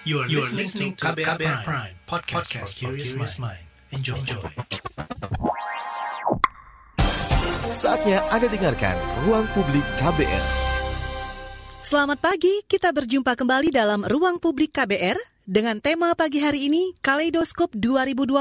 You are, you are listening to KBR, KBR Prime, Prime podcast, podcast for curious mind. Enjoy. Enjoy. Saatnya Anda dengarkan Ruang Publik KBR. Selamat pagi, kita berjumpa kembali dalam Ruang Publik KBR dengan tema pagi hari ini Kaleidoskop 2020,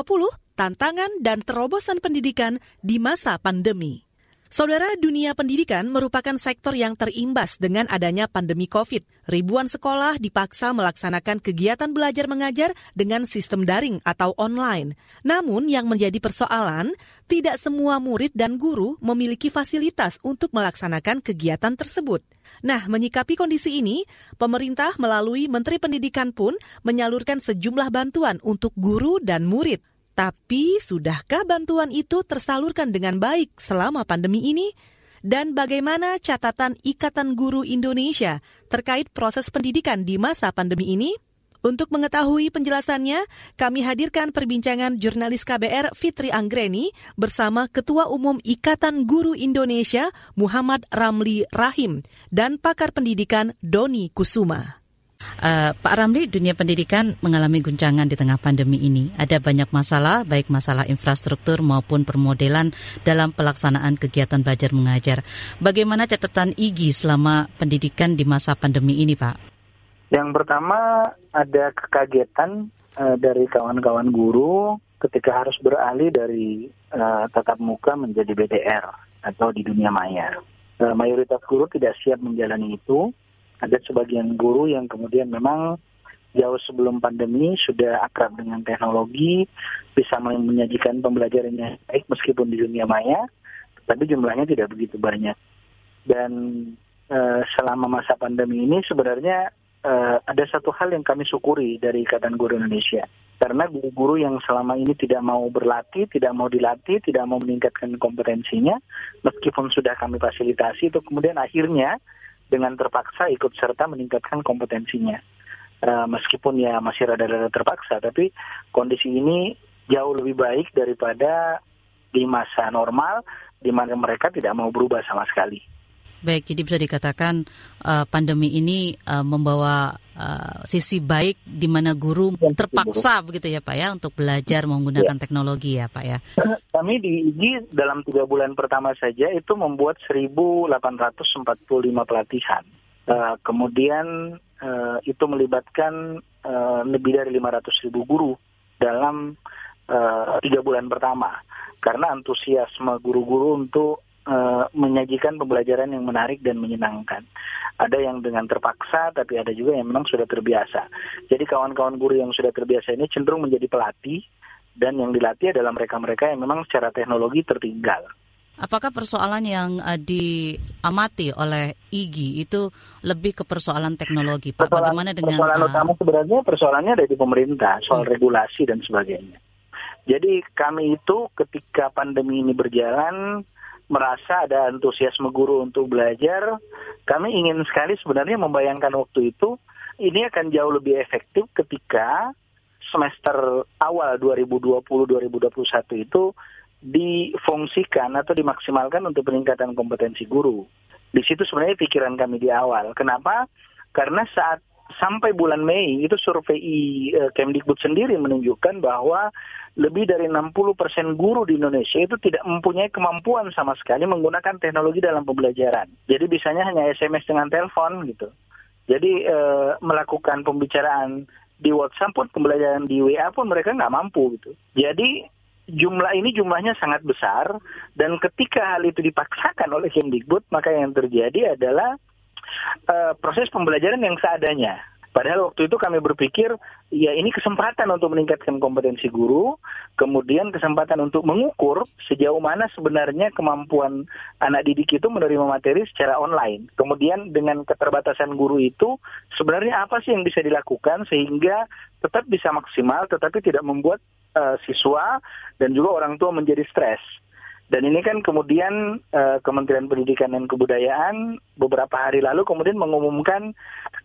tantangan dan terobosan pendidikan di masa pandemi. Saudara, dunia pendidikan merupakan sektor yang terimbas dengan adanya pandemi COVID. Ribuan sekolah dipaksa melaksanakan kegiatan belajar mengajar dengan sistem daring atau online. Namun yang menjadi persoalan, tidak semua murid dan guru memiliki fasilitas untuk melaksanakan kegiatan tersebut. Nah, menyikapi kondisi ini, pemerintah melalui Menteri Pendidikan pun menyalurkan sejumlah bantuan untuk guru dan murid. Tapi sudahkah bantuan itu tersalurkan dengan baik selama pandemi ini? Dan bagaimana catatan Ikatan Guru Indonesia terkait proses pendidikan di masa pandemi ini? Untuk mengetahui penjelasannya, kami hadirkan perbincangan jurnalis KBR Fitri Anggreni bersama Ketua Umum Ikatan Guru Indonesia Muhammad Ramli Rahim dan pakar pendidikan Doni Kusuma. Uh, Pak Ramli, dunia pendidikan mengalami guncangan di tengah pandemi ini. Ada banyak masalah, baik masalah infrastruktur maupun permodelan dalam pelaksanaan kegiatan belajar mengajar. Bagaimana catatan IGI selama pendidikan di masa pandemi ini, Pak? Yang pertama ada kekagetan uh, dari kawan-kawan guru ketika harus beralih dari uh, tatap muka menjadi BDR atau di dunia maya. Uh, mayoritas guru tidak siap menjalani itu ada sebagian guru yang kemudian memang jauh sebelum pandemi sudah akrab dengan teknologi, bisa menyajikan pembelajaran yang baik meskipun di dunia maya, tapi jumlahnya tidak begitu banyak. Dan uh, selama masa pandemi ini sebenarnya uh, ada satu hal yang kami syukuri dari Ikatan Guru Indonesia. Karena guru-guru yang selama ini tidak mau berlatih, tidak mau dilatih, tidak mau meningkatkan kompetensinya, meskipun sudah kami fasilitasi, itu kemudian akhirnya dengan terpaksa ikut serta meningkatkan kompetensinya. Uh, meskipun ya masih rada-rada terpaksa, tapi kondisi ini jauh lebih baik daripada di masa normal di mana mereka tidak mau berubah sama sekali. Baik, jadi bisa dikatakan uh, pandemi ini uh, membawa uh, sisi baik di mana guru ya, terpaksa begitu ya Pak ya untuk belajar menggunakan ya. teknologi ya Pak ya. Kami di IGI dalam tiga bulan pertama saja itu membuat 1.845 pelatihan. Uh, kemudian uh, itu melibatkan uh, lebih dari 500 ribu guru dalam uh, tiga bulan pertama karena antusiasme guru-guru untuk uh, menyajikan pembelajaran yang menarik dan menyenangkan. Ada yang dengan terpaksa, tapi ada juga yang memang sudah terbiasa. Jadi kawan-kawan guru yang sudah terbiasa ini cenderung menjadi pelatih, dan yang dilatih adalah mereka-mereka yang memang secara teknologi tertinggal. Apakah persoalan yang uh, diamati oleh IGI itu lebih ke persoalan teknologi, Pak? Persoalan, Bagaimana dengan persoalan uh, utama sebenarnya persoalannya ada di pemerintah soal hmm. regulasi dan sebagainya. Jadi kami itu ketika pandemi ini berjalan merasa ada antusiasme guru untuk belajar, kami ingin sekali sebenarnya membayangkan waktu itu ini akan jauh lebih efektif ketika semester awal 2020-2021 itu difungsikan atau dimaksimalkan untuk peningkatan kompetensi guru. Di situ sebenarnya pikiran kami di awal. Kenapa? Karena saat sampai bulan Mei itu survei uh, Kemdikbud sendiri menunjukkan bahwa lebih dari 60% guru di Indonesia itu tidak mempunyai kemampuan sama sekali menggunakan teknologi dalam pembelajaran. Jadi bisanya hanya SMS dengan telepon gitu. Jadi uh, melakukan pembicaraan di WhatsApp pun pembelajaran di WA pun mereka nggak mampu gitu. Jadi jumlah ini jumlahnya sangat besar dan ketika hal itu dipaksakan oleh Kemdikbud maka yang terjadi adalah uh, proses pembelajaran yang seadanya. Padahal waktu itu kami berpikir, ya ini kesempatan untuk meningkatkan kompetensi guru, kemudian kesempatan untuk mengukur sejauh mana sebenarnya kemampuan anak didik itu menerima materi secara online. Kemudian dengan keterbatasan guru itu, sebenarnya apa sih yang bisa dilakukan sehingga tetap bisa maksimal, tetapi tidak membuat uh, siswa dan juga orang tua menjadi stres. Dan ini kan kemudian uh, Kementerian Pendidikan dan Kebudayaan beberapa hari lalu kemudian mengumumkan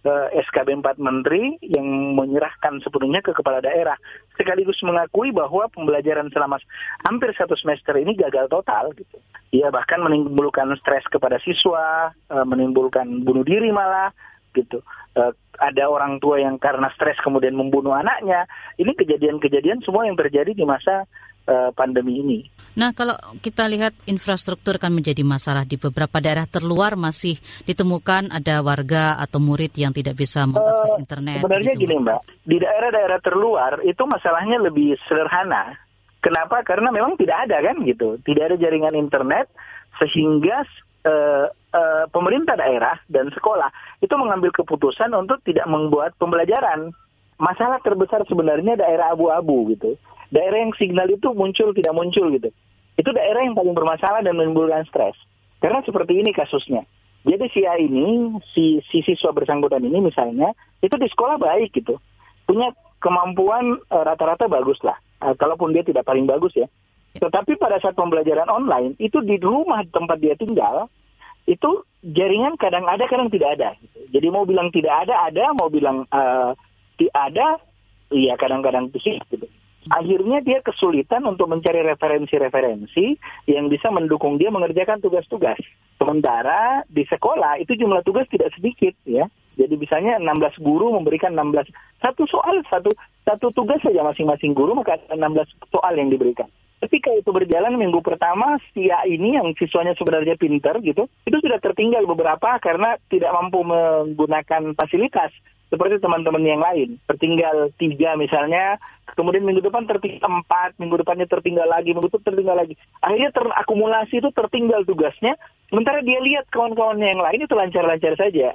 uh, SKB 4 Menteri yang menyerahkan sepenuhnya ke kepala daerah. Sekaligus mengakui bahwa pembelajaran selama hampir satu semester ini gagal total. Gitu. Ya bahkan menimbulkan stres kepada siswa, uh, menimbulkan bunuh diri malah, gitu. Uh, ada orang tua yang karena stres kemudian membunuh anaknya. Ini kejadian-kejadian semua yang terjadi di masa uh, pandemi ini. Nah, kalau kita lihat infrastruktur kan menjadi masalah di beberapa daerah terluar masih ditemukan ada warga atau murid yang tidak bisa mengakses uh, internet. Sebenarnya gitu, gini, Mbak, di daerah-daerah terluar itu masalahnya lebih sederhana. Kenapa? Karena memang tidak ada kan gitu, tidak ada jaringan internet sehingga uh, uh, pemerintah daerah dan sekolah itu mengambil keputusan untuk tidak membuat pembelajaran. Masalah terbesar sebenarnya daerah abu-abu gitu daerah yang signal itu muncul tidak muncul gitu. Itu daerah yang paling bermasalah dan menimbulkan stres. Karena seperti ini kasusnya. Jadi si A ini, si, si siswa bersangkutan ini misalnya, itu di sekolah baik gitu. Punya kemampuan e, rata-rata bagus lah. E, kalaupun dia tidak paling bagus ya. Tetapi pada saat pembelajaran online, itu di rumah tempat dia tinggal, itu jaringan kadang ada, kadang tidak ada. Jadi mau bilang tidak ada, ada. Mau bilang uh, tidak ada, iya kadang-kadang sih gitu akhirnya dia kesulitan untuk mencari referensi-referensi yang bisa mendukung dia mengerjakan tugas-tugas. Sementara di sekolah itu jumlah tugas tidak sedikit ya. Jadi misalnya 16 guru memberikan 16 satu soal satu satu tugas saja masing-masing guru maka ada 16 soal yang diberikan. Ketika itu berjalan minggu pertama, si A ini yang siswanya sebenarnya pinter gitu, itu sudah tertinggal beberapa karena tidak mampu menggunakan fasilitas seperti teman-teman yang lain. Tertinggal tiga misalnya, kemudian minggu depan tertinggal empat, minggu depannya tertinggal lagi, minggu depan tertinggal lagi. Akhirnya terakumulasi itu tertinggal tugasnya, sementara dia lihat kawan-kawannya yang lain itu lancar-lancar saja.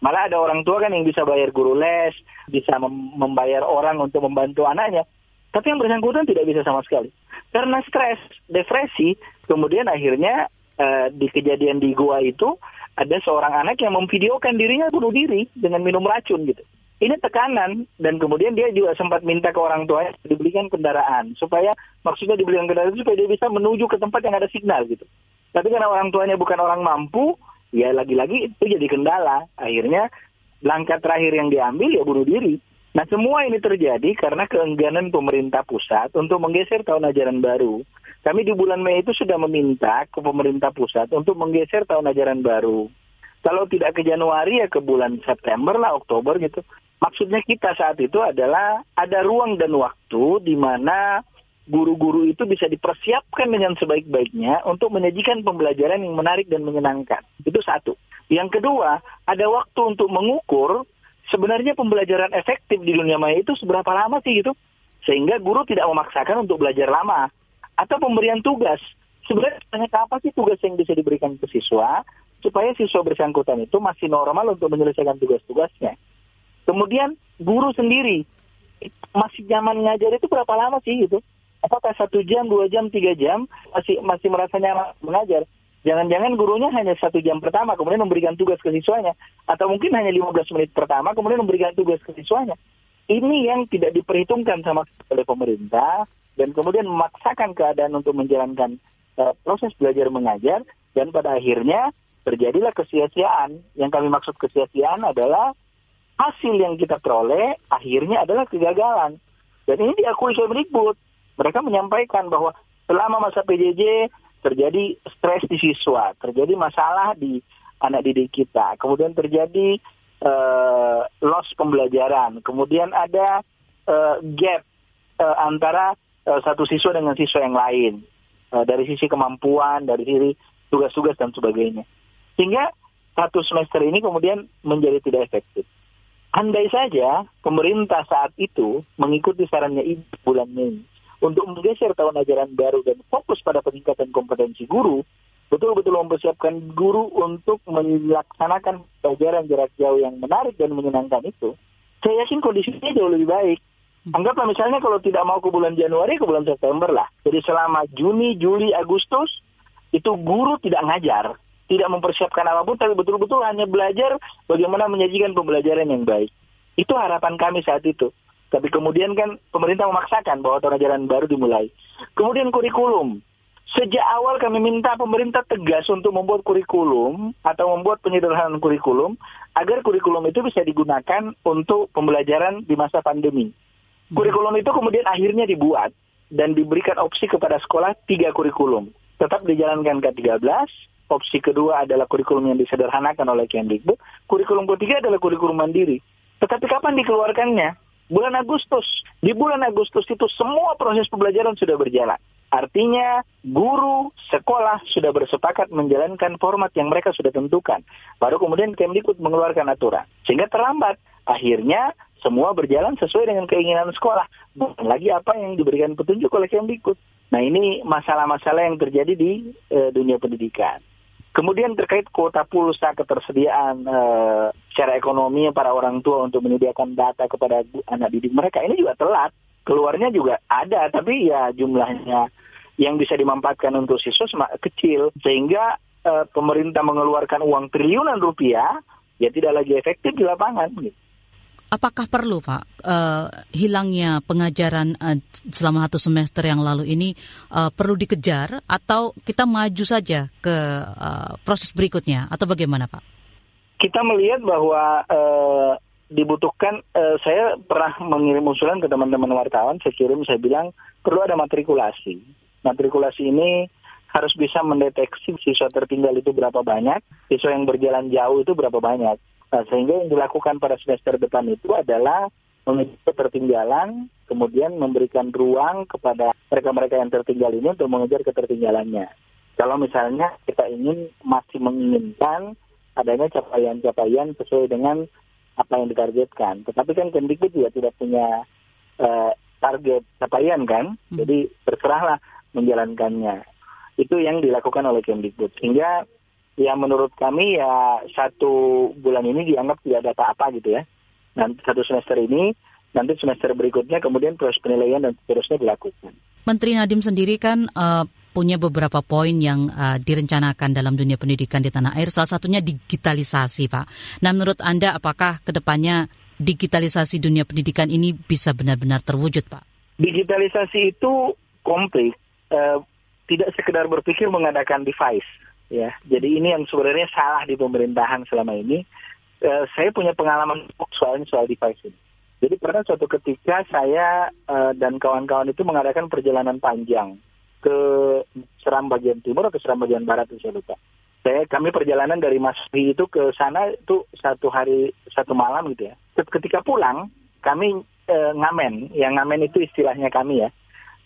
Malah ada orang tua kan yang bisa bayar guru les, bisa mem membayar orang untuk membantu anaknya. Tapi yang bersangkutan tidak bisa sama sekali. Karena stres, depresi, kemudian akhirnya uh, di kejadian di gua itu ada seorang anak yang memvideokan dirinya bunuh diri dengan minum racun gitu. Ini tekanan dan kemudian dia juga sempat minta ke orang tuanya dibelikan kendaraan supaya maksudnya dibelikan kendaraan supaya dia bisa menuju ke tempat yang ada signal gitu. Tapi karena orang tuanya bukan orang mampu, ya lagi-lagi itu jadi kendala. Akhirnya langkah terakhir yang diambil ya bunuh diri. Nah semua ini terjadi karena keengganan pemerintah pusat untuk menggeser tahun ajaran baru kami di bulan Mei itu sudah meminta ke pemerintah pusat untuk menggeser tahun ajaran baru. Kalau tidak ke Januari ya ke bulan September lah, Oktober gitu. Maksudnya kita saat itu adalah ada ruang dan waktu di mana guru-guru itu bisa dipersiapkan dengan sebaik-baiknya untuk menyajikan pembelajaran yang menarik dan menyenangkan. Itu satu. Yang kedua, ada waktu untuk mengukur sebenarnya pembelajaran efektif di dunia maya itu seberapa lama sih gitu. Sehingga guru tidak memaksakan untuk belajar lama atau pemberian tugas. Sebenarnya apa sih tugas yang bisa diberikan ke siswa supaya siswa bersangkutan itu masih normal untuk menyelesaikan tugas-tugasnya. Kemudian guru sendiri masih zaman ngajar itu berapa lama sih gitu? Apakah satu jam, dua jam, tiga jam masih masih merasa nyaman mengajar? Jangan-jangan gurunya hanya satu jam pertama, kemudian memberikan tugas ke siswanya. Atau mungkin hanya 15 menit pertama, kemudian memberikan tugas ke siswanya. Ini yang tidak diperhitungkan sama oleh pemerintah, dan kemudian memaksakan keadaan untuk menjalankan uh, proses belajar mengajar dan pada akhirnya terjadilah kesia-siaan. Yang kami maksud kesia-siaan adalah hasil yang kita peroleh akhirnya adalah kegagalan. Dan ini diakui oleh Mendikbud. Mereka menyampaikan bahwa selama masa PJJ terjadi stres di siswa, terjadi masalah di anak didik kita, kemudian terjadi uh, loss pembelajaran, kemudian ada uh, gap uh, antara uh, satu siswa dengan siswa yang lain uh, dari sisi kemampuan, dari sisi tugas-tugas dan sebagainya. Sehingga satu semester ini kemudian menjadi tidak efektif. Andai saja pemerintah saat itu mengikuti sarannya ibu bulan Mei untuk menggeser tahun ajaran baru dan fokus pada peningkatan kompetensi guru, betul-betul mempersiapkan guru untuk melaksanakan pelajaran jarak jauh yang menarik dan menyenangkan itu, saya yakin kondisinya jauh lebih baik. Hmm. Anggaplah misalnya kalau tidak mau ke bulan Januari, ke bulan September lah. Jadi selama Juni, Juli, Agustus, itu guru tidak ngajar. Tidak mempersiapkan apa pun, tapi betul-betul hanya belajar bagaimana menyajikan pembelajaran yang baik. Itu harapan kami saat itu. Tapi kemudian kan pemerintah memaksakan bahwa tahun ajaran baru dimulai. Kemudian kurikulum. Sejak awal kami minta pemerintah tegas untuk membuat kurikulum atau membuat penyederhanaan kurikulum agar kurikulum itu bisa digunakan untuk pembelajaran di masa pandemi. Kurikulum itu kemudian akhirnya dibuat dan diberikan opsi kepada sekolah tiga kurikulum. Tetap dijalankan K13, opsi kedua adalah kurikulum yang disederhanakan oleh Kemdikbud, kurikulum ketiga adalah kurikulum mandiri. Tetapi kapan dikeluarkannya? Bulan Agustus. Di bulan Agustus itu semua proses pembelajaran sudah berjalan. Artinya guru sekolah sudah bersepakat menjalankan format yang mereka sudah tentukan. Baru kemudian Kemdikbud mengeluarkan aturan. Sehingga terlambat. Akhirnya semua berjalan sesuai dengan keinginan sekolah. Bukan lagi apa yang diberikan petunjuk oleh Kemdikbud. Nah ini masalah-masalah yang terjadi di e, dunia pendidikan. Kemudian terkait kuota pulsa ketersediaan e, secara ekonomi para orang tua untuk menyediakan data kepada anak didik mereka ini juga telat. Keluarnya juga ada, tapi ya jumlahnya yang bisa dimanfaatkan untuk siswa kecil sehingga e, pemerintah mengeluarkan uang triliunan rupiah ya tidak lagi efektif di lapangan. Gitu. Apakah perlu Pak uh, hilangnya pengajaran uh, selama satu semester yang lalu ini uh, perlu dikejar atau kita maju saja ke uh, proses berikutnya atau bagaimana Pak? Kita melihat bahwa uh, dibutuhkan uh, saya pernah mengirim usulan ke teman-teman wartawan saya kirim saya bilang perlu ada matrikulasi. Matrikulasi ini harus bisa mendeteksi siswa tertinggal itu berapa banyak, siswa yang berjalan jauh itu berapa banyak Nah, sehingga yang dilakukan pada semester depan itu adalah mengejar ketertinggalan, kemudian memberikan ruang kepada mereka-mereka yang tertinggal ini untuk mengejar ketertinggalannya. Kalau misalnya kita ingin masih menginginkan adanya capaian-capaian sesuai dengan apa yang ditargetkan. Tetapi kan Kemdikbud juga tidak punya uh, target capaian kan, hmm. jadi terserahlah menjalankannya. Itu yang dilakukan oleh Kemdikbud. Sehingga ya menurut kami ya satu bulan ini dianggap tidak ada apa-apa gitu ya. Nanti satu semester ini, nanti semester berikutnya kemudian proses penilaian dan seterusnya dilakukan. Menteri Nadiem sendiri kan uh, punya beberapa poin yang uh, direncanakan dalam dunia pendidikan di tanah air, salah satunya digitalisasi, Pak. Nah, menurut Anda apakah ke depannya digitalisasi dunia pendidikan ini bisa benar-benar terwujud, Pak? Digitalisasi itu komplit, uh, tidak sekedar berpikir mengadakan device ya jadi ini yang sebenarnya salah di pemerintahan selama ini. Uh, saya punya pengalaman soal soal device ini. Jadi pernah suatu ketika saya uh, dan kawan-kawan itu mengadakan perjalanan panjang ke Seram bagian timur atau Seram bagian barat itu saya lupa. Saya kami perjalanan dari Masri itu ke sana itu satu hari satu malam gitu ya. Ketika pulang kami uh, ngamen. Yang ngamen itu istilahnya kami ya.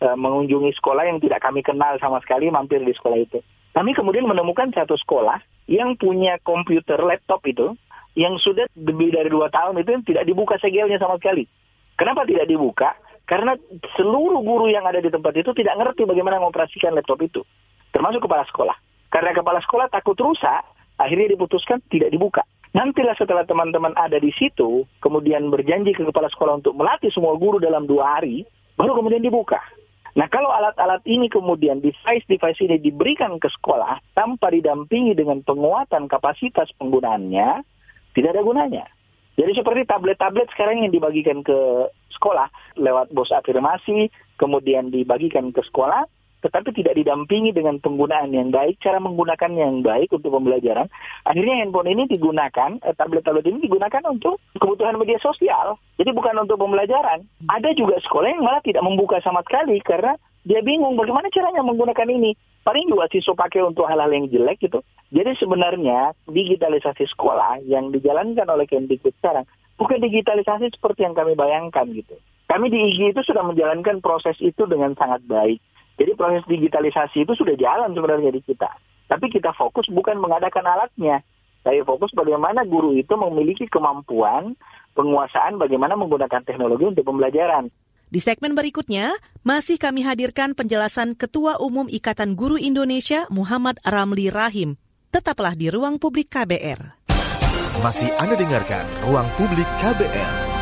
Mengunjungi sekolah yang tidak kami kenal sama sekali mampir di sekolah itu kami kemudian menemukan satu sekolah yang punya komputer laptop itu yang sudah lebih dari dua tahun itu tidak dibuka segelnya sama sekali. Kenapa tidak dibuka? Karena seluruh guru yang ada di tempat itu tidak ngerti bagaimana mengoperasikan laptop itu, termasuk kepala sekolah. Karena kepala sekolah takut rusak, akhirnya diputuskan tidak dibuka. Nantilah setelah teman-teman ada di situ, kemudian berjanji ke kepala sekolah untuk melatih semua guru dalam dua hari, baru kemudian dibuka. Nah kalau alat-alat ini kemudian device-device ini diberikan ke sekolah tanpa didampingi dengan penguatan kapasitas penggunaannya, tidak ada gunanya. Jadi seperti tablet-tablet sekarang yang dibagikan ke sekolah lewat bos afirmasi, kemudian dibagikan ke sekolah, tetapi tidak didampingi dengan penggunaan yang baik, cara menggunakannya yang baik untuk pembelajaran, akhirnya handphone ini digunakan, eh, tablet-tablet ini digunakan untuk kebutuhan media sosial. Jadi bukan untuk pembelajaran. Ada juga sekolah yang malah tidak membuka sama sekali karena dia bingung bagaimana caranya menggunakan ini. Paling juga siswa pakai untuk hal-hal yang jelek gitu. Jadi sebenarnya digitalisasi sekolah yang dijalankan oleh Kemdikbud sekarang bukan digitalisasi seperti yang kami bayangkan gitu. Kami di IG itu sudah menjalankan proses itu dengan sangat baik. Jadi proses digitalisasi itu sudah jalan sebenarnya di kita. Tapi kita fokus bukan mengadakan alatnya. Saya fokus bagaimana guru itu memiliki kemampuan penguasaan bagaimana menggunakan teknologi untuk pembelajaran. Di segmen berikutnya, masih kami hadirkan penjelasan Ketua Umum Ikatan Guru Indonesia Muhammad Ramli Rahim. Tetaplah di Ruang Publik KBR. Masih Anda dengarkan Ruang Publik KBR.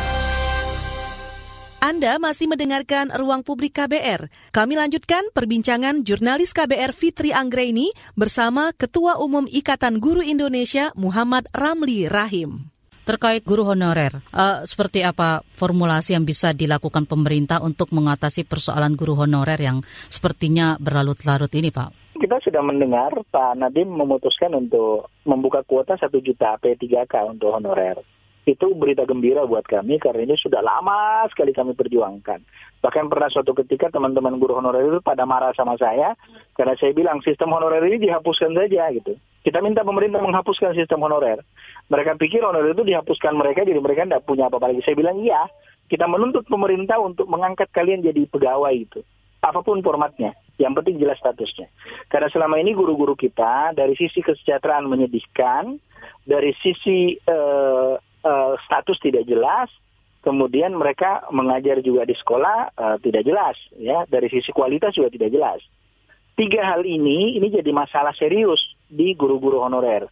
Anda masih mendengarkan Ruang Publik KBR. Kami lanjutkan perbincangan jurnalis KBR Fitri Anggreni bersama Ketua Umum Ikatan Guru Indonesia Muhammad Ramli Rahim. Terkait guru honorer, uh, seperti apa formulasi yang bisa dilakukan pemerintah untuk mengatasi persoalan guru honorer yang sepertinya berlarut-larut ini, Pak? Kita sudah mendengar Pak Nadiem memutuskan untuk membuka kuota 1 juta P3K untuk honorer itu berita gembira buat kami karena ini sudah lama sekali kami perjuangkan. Bahkan pernah suatu ketika teman-teman guru honorer itu pada marah sama saya karena saya bilang sistem honorer ini dihapuskan saja gitu. Kita minta pemerintah menghapuskan sistem honorer. Mereka pikir honorer itu dihapuskan mereka, jadi mereka tidak punya apa-apa lagi. Saya bilang iya, kita menuntut pemerintah untuk mengangkat kalian jadi pegawai itu. Apa pun formatnya, yang penting jelas statusnya. Karena selama ini guru-guru kita dari sisi kesejahteraan menyedihkan, dari sisi uh, uh, status tidak jelas, kemudian mereka mengajar juga di sekolah uh, tidak jelas, ya dari sisi kualitas juga tidak jelas. Tiga hal ini ini jadi masalah serius di guru-guru honorer.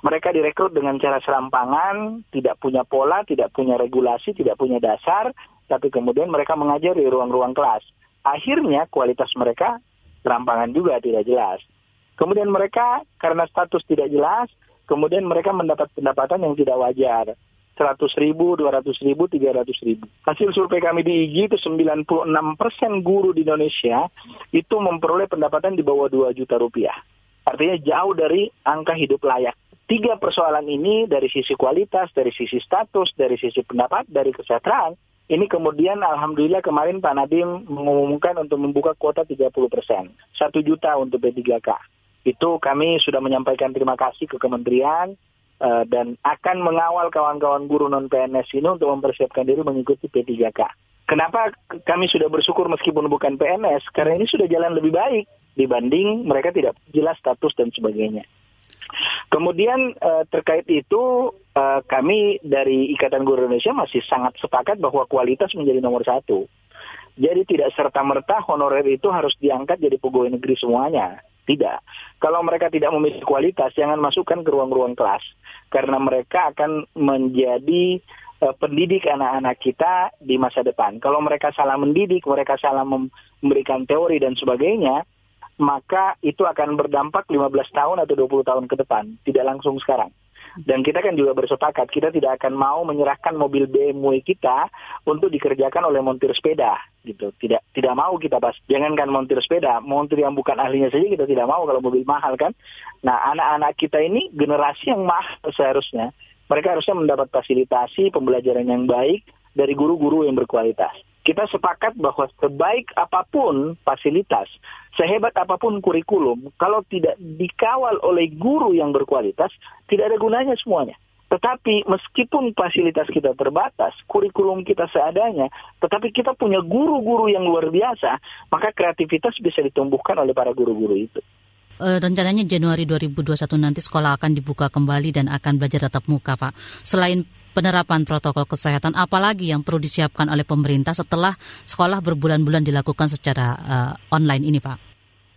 Mereka direkrut dengan cara serampangan, tidak punya pola, tidak punya regulasi, tidak punya dasar, tapi kemudian mereka mengajar di ruang-ruang kelas. Akhirnya kualitas mereka serampangan juga tidak jelas. Kemudian mereka karena status tidak jelas, kemudian mereka mendapat pendapatan yang tidak wajar. 100 ribu, 200 ribu, 300 ribu. Hasil survei kami di IG itu 96 persen guru di Indonesia itu memperoleh pendapatan di bawah 2 juta rupiah. Artinya jauh dari angka hidup layak. Tiga persoalan ini dari sisi kualitas, dari sisi status, dari sisi pendapat, dari kesejahteraan, ini kemudian Alhamdulillah kemarin Pak Nadiem mengumumkan untuk membuka kuota 30 persen. Satu juta untuk P3K. Itu kami sudah menyampaikan terima kasih ke kementerian, uh, dan akan mengawal kawan-kawan guru non PNS ini untuk mempersiapkan diri mengikuti P3K. Kenapa kami sudah bersyukur meskipun bukan PNS? Karena ini sudah jalan lebih baik dibanding mereka tidak jelas status dan sebagainya. Kemudian uh, terkait itu uh, kami dari Ikatan Guru Indonesia masih sangat sepakat bahwa kualitas menjadi nomor satu. Jadi tidak serta merta honorer itu harus diangkat jadi pegawai negeri semuanya. Tidak. Kalau mereka tidak memiliki kualitas, jangan masukkan ke ruang-ruang kelas. Karena mereka akan menjadi uh, pendidik anak-anak kita di masa depan. Kalau mereka salah mendidik, mereka salah memberikan teori dan sebagainya, maka itu akan berdampak 15 tahun atau 20 tahun ke depan. Tidak langsung sekarang. Dan kita kan juga bersepakat, kita tidak akan mau menyerahkan mobil BMW kita untuk dikerjakan oleh montir sepeda, gitu. Tidak tidak mau kita pas. Jangankan montir sepeda, montir yang bukan ahlinya saja kita tidak mau kalau mobil mahal kan. Nah, anak-anak kita ini generasi yang mahal seharusnya. Mereka harusnya mendapat fasilitasi pembelajaran yang baik dari guru-guru yang berkualitas kita sepakat bahwa sebaik apa pun fasilitas, sehebat apa pun kurikulum, kalau tidak dikawal oleh guru yang berkualitas, tidak ada gunanya semuanya. Tetapi meskipun fasilitas kita terbatas, kurikulum kita seadanya, tetapi kita punya guru-guru yang luar biasa, maka kreativitas bisa ditumbuhkan oleh para guru-guru itu eh, rencananya Januari 2021 nanti sekolah akan dibuka kembali dan akan belajar tatap muka, Pak. Selain penerapan protokol kesehatan apalagi yang perlu disiapkan oleh pemerintah setelah sekolah berbulan-bulan dilakukan secara uh, online ini Pak?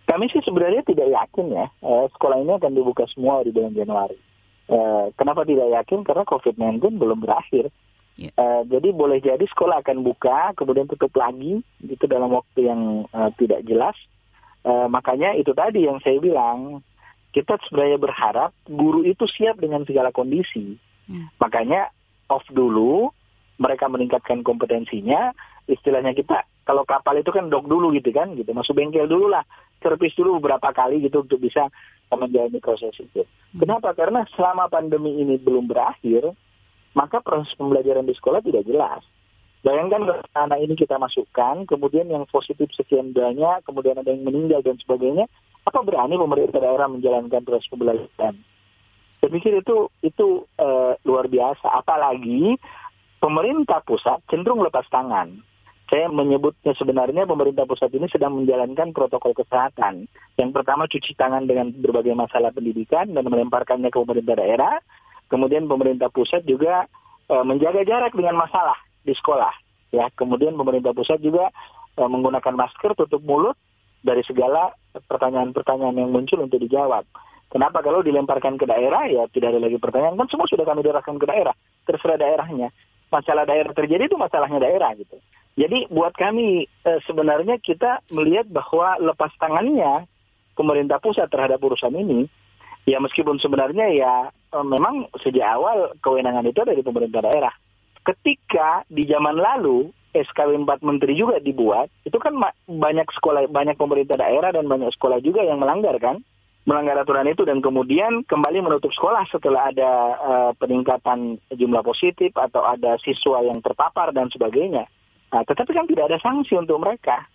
Kami sih sebenarnya tidak yakin ya uh, sekolah ini akan dibuka semua di bulan Januari. Uh, kenapa tidak yakin? Karena COVID-19 belum berakhir. Yeah. Ya. Uh, jadi boleh jadi sekolah akan buka, kemudian tutup lagi, itu dalam waktu yang uh, tidak jelas. Uh, makanya itu tadi yang saya bilang, kita sebenarnya berharap guru itu siap dengan segala kondisi. Hmm. Makanya off dulu, mereka meningkatkan kompetensinya, istilahnya kita kalau kapal itu kan dok dulu gitu kan, gitu masuk bengkel dulu lah, servis dulu beberapa kali gitu untuk bisa menjalani proses itu. Hmm. Kenapa? Karena selama pandemi ini belum berakhir, maka proses pembelajaran di sekolah tidak jelas. Bayangkan anak ini kita masukkan, kemudian yang positif sekian banyak, kemudian ada yang meninggal dan sebagainya, apa berani pemerintah daerah menjalankan proses pembelajaran? Saya pikir itu itu uh, luar biasa. Apalagi pemerintah pusat cenderung lepas tangan. Saya menyebutnya sebenarnya pemerintah pusat ini sedang menjalankan protokol kesehatan. Yang pertama cuci tangan dengan berbagai masalah pendidikan dan melemparkannya ke pemerintah daerah. Kemudian pemerintah pusat juga uh, menjaga jarak dengan masalah di sekolah. Ya, kemudian pemerintah pusat juga uh, menggunakan masker tutup mulut dari segala pertanyaan-pertanyaan yang muncul untuk dijawab. Kenapa kalau dilemparkan ke daerah ya tidak ada lagi pertanyaan. Kan semua sudah kami derahkan ke daerah. Terserah daerahnya. Masalah daerah terjadi itu masalahnya daerah gitu. Jadi buat kami eh, sebenarnya kita melihat bahwa lepas tangannya pemerintah pusat terhadap urusan ini ya meskipun sebenarnya ya eh, memang sejak awal kewenangan itu dari pemerintah daerah. Ketika di zaman lalu SKW 4 Menteri juga dibuat, itu kan banyak sekolah, banyak pemerintah daerah dan banyak sekolah juga yang melanggar kan melanggar aturan itu dan kemudian kembali menutup sekolah setelah ada uh, peningkatan jumlah positif atau ada siswa yang terpapar dan sebagainya. Nah, tetapi kan tidak ada sanksi untuk mereka.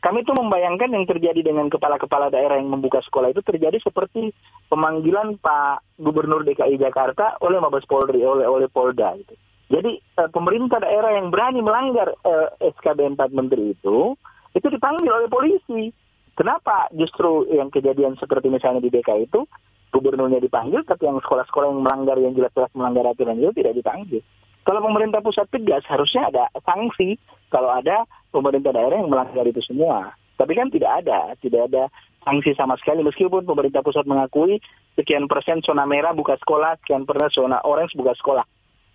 Kami itu membayangkan yang terjadi dengan kepala-kepala daerah yang membuka sekolah itu terjadi seperti pemanggilan Pak Gubernur DKI Jakarta oleh Mabes Polri, oleh oleh Polda. Gitu. Jadi uh, pemerintah daerah yang berani melanggar uh, SKB 4 Menteri itu, itu dipanggil oleh polisi. Kenapa justru yang kejadian seperti misalnya di DKI itu gubernurnya dipanggil, tapi yang sekolah-sekolah yang melanggar yang jelas-jelas melanggar aturan itu tidak dipanggil. Kalau pemerintah pusat tegas, harusnya ada sanksi kalau ada pemerintah daerah yang melanggar itu semua. Tapi kan tidak ada, tidak ada sanksi sama sekali meskipun pemerintah pusat mengakui sekian persen zona merah buka sekolah, sekian persen zona orange buka sekolah.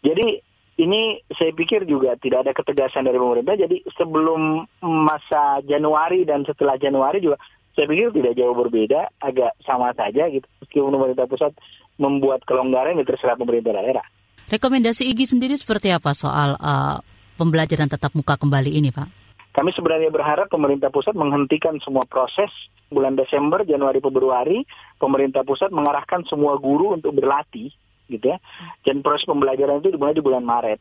Jadi ini saya pikir juga tidak ada ketegasan dari pemerintah. Jadi sebelum masa Januari dan setelah Januari juga saya pikir tidak jauh berbeda, agak sama saja gitu. Meskipun pemerintah pusat membuat kelonggaran itu terserah pemerintah daerah. Rekomendasi IGI sendiri seperti apa soal uh, pembelajaran tetap muka kembali ini, Pak? Kami sebenarnya berharap pemerintah pusat menghentikan semua proses bulan Desember, Januari, Februari. Pemerintah pusat mengarahkan semua guru untuk berlatih, gitu ya. Dan proses pembelajaran itu dimulai di bulan Maret.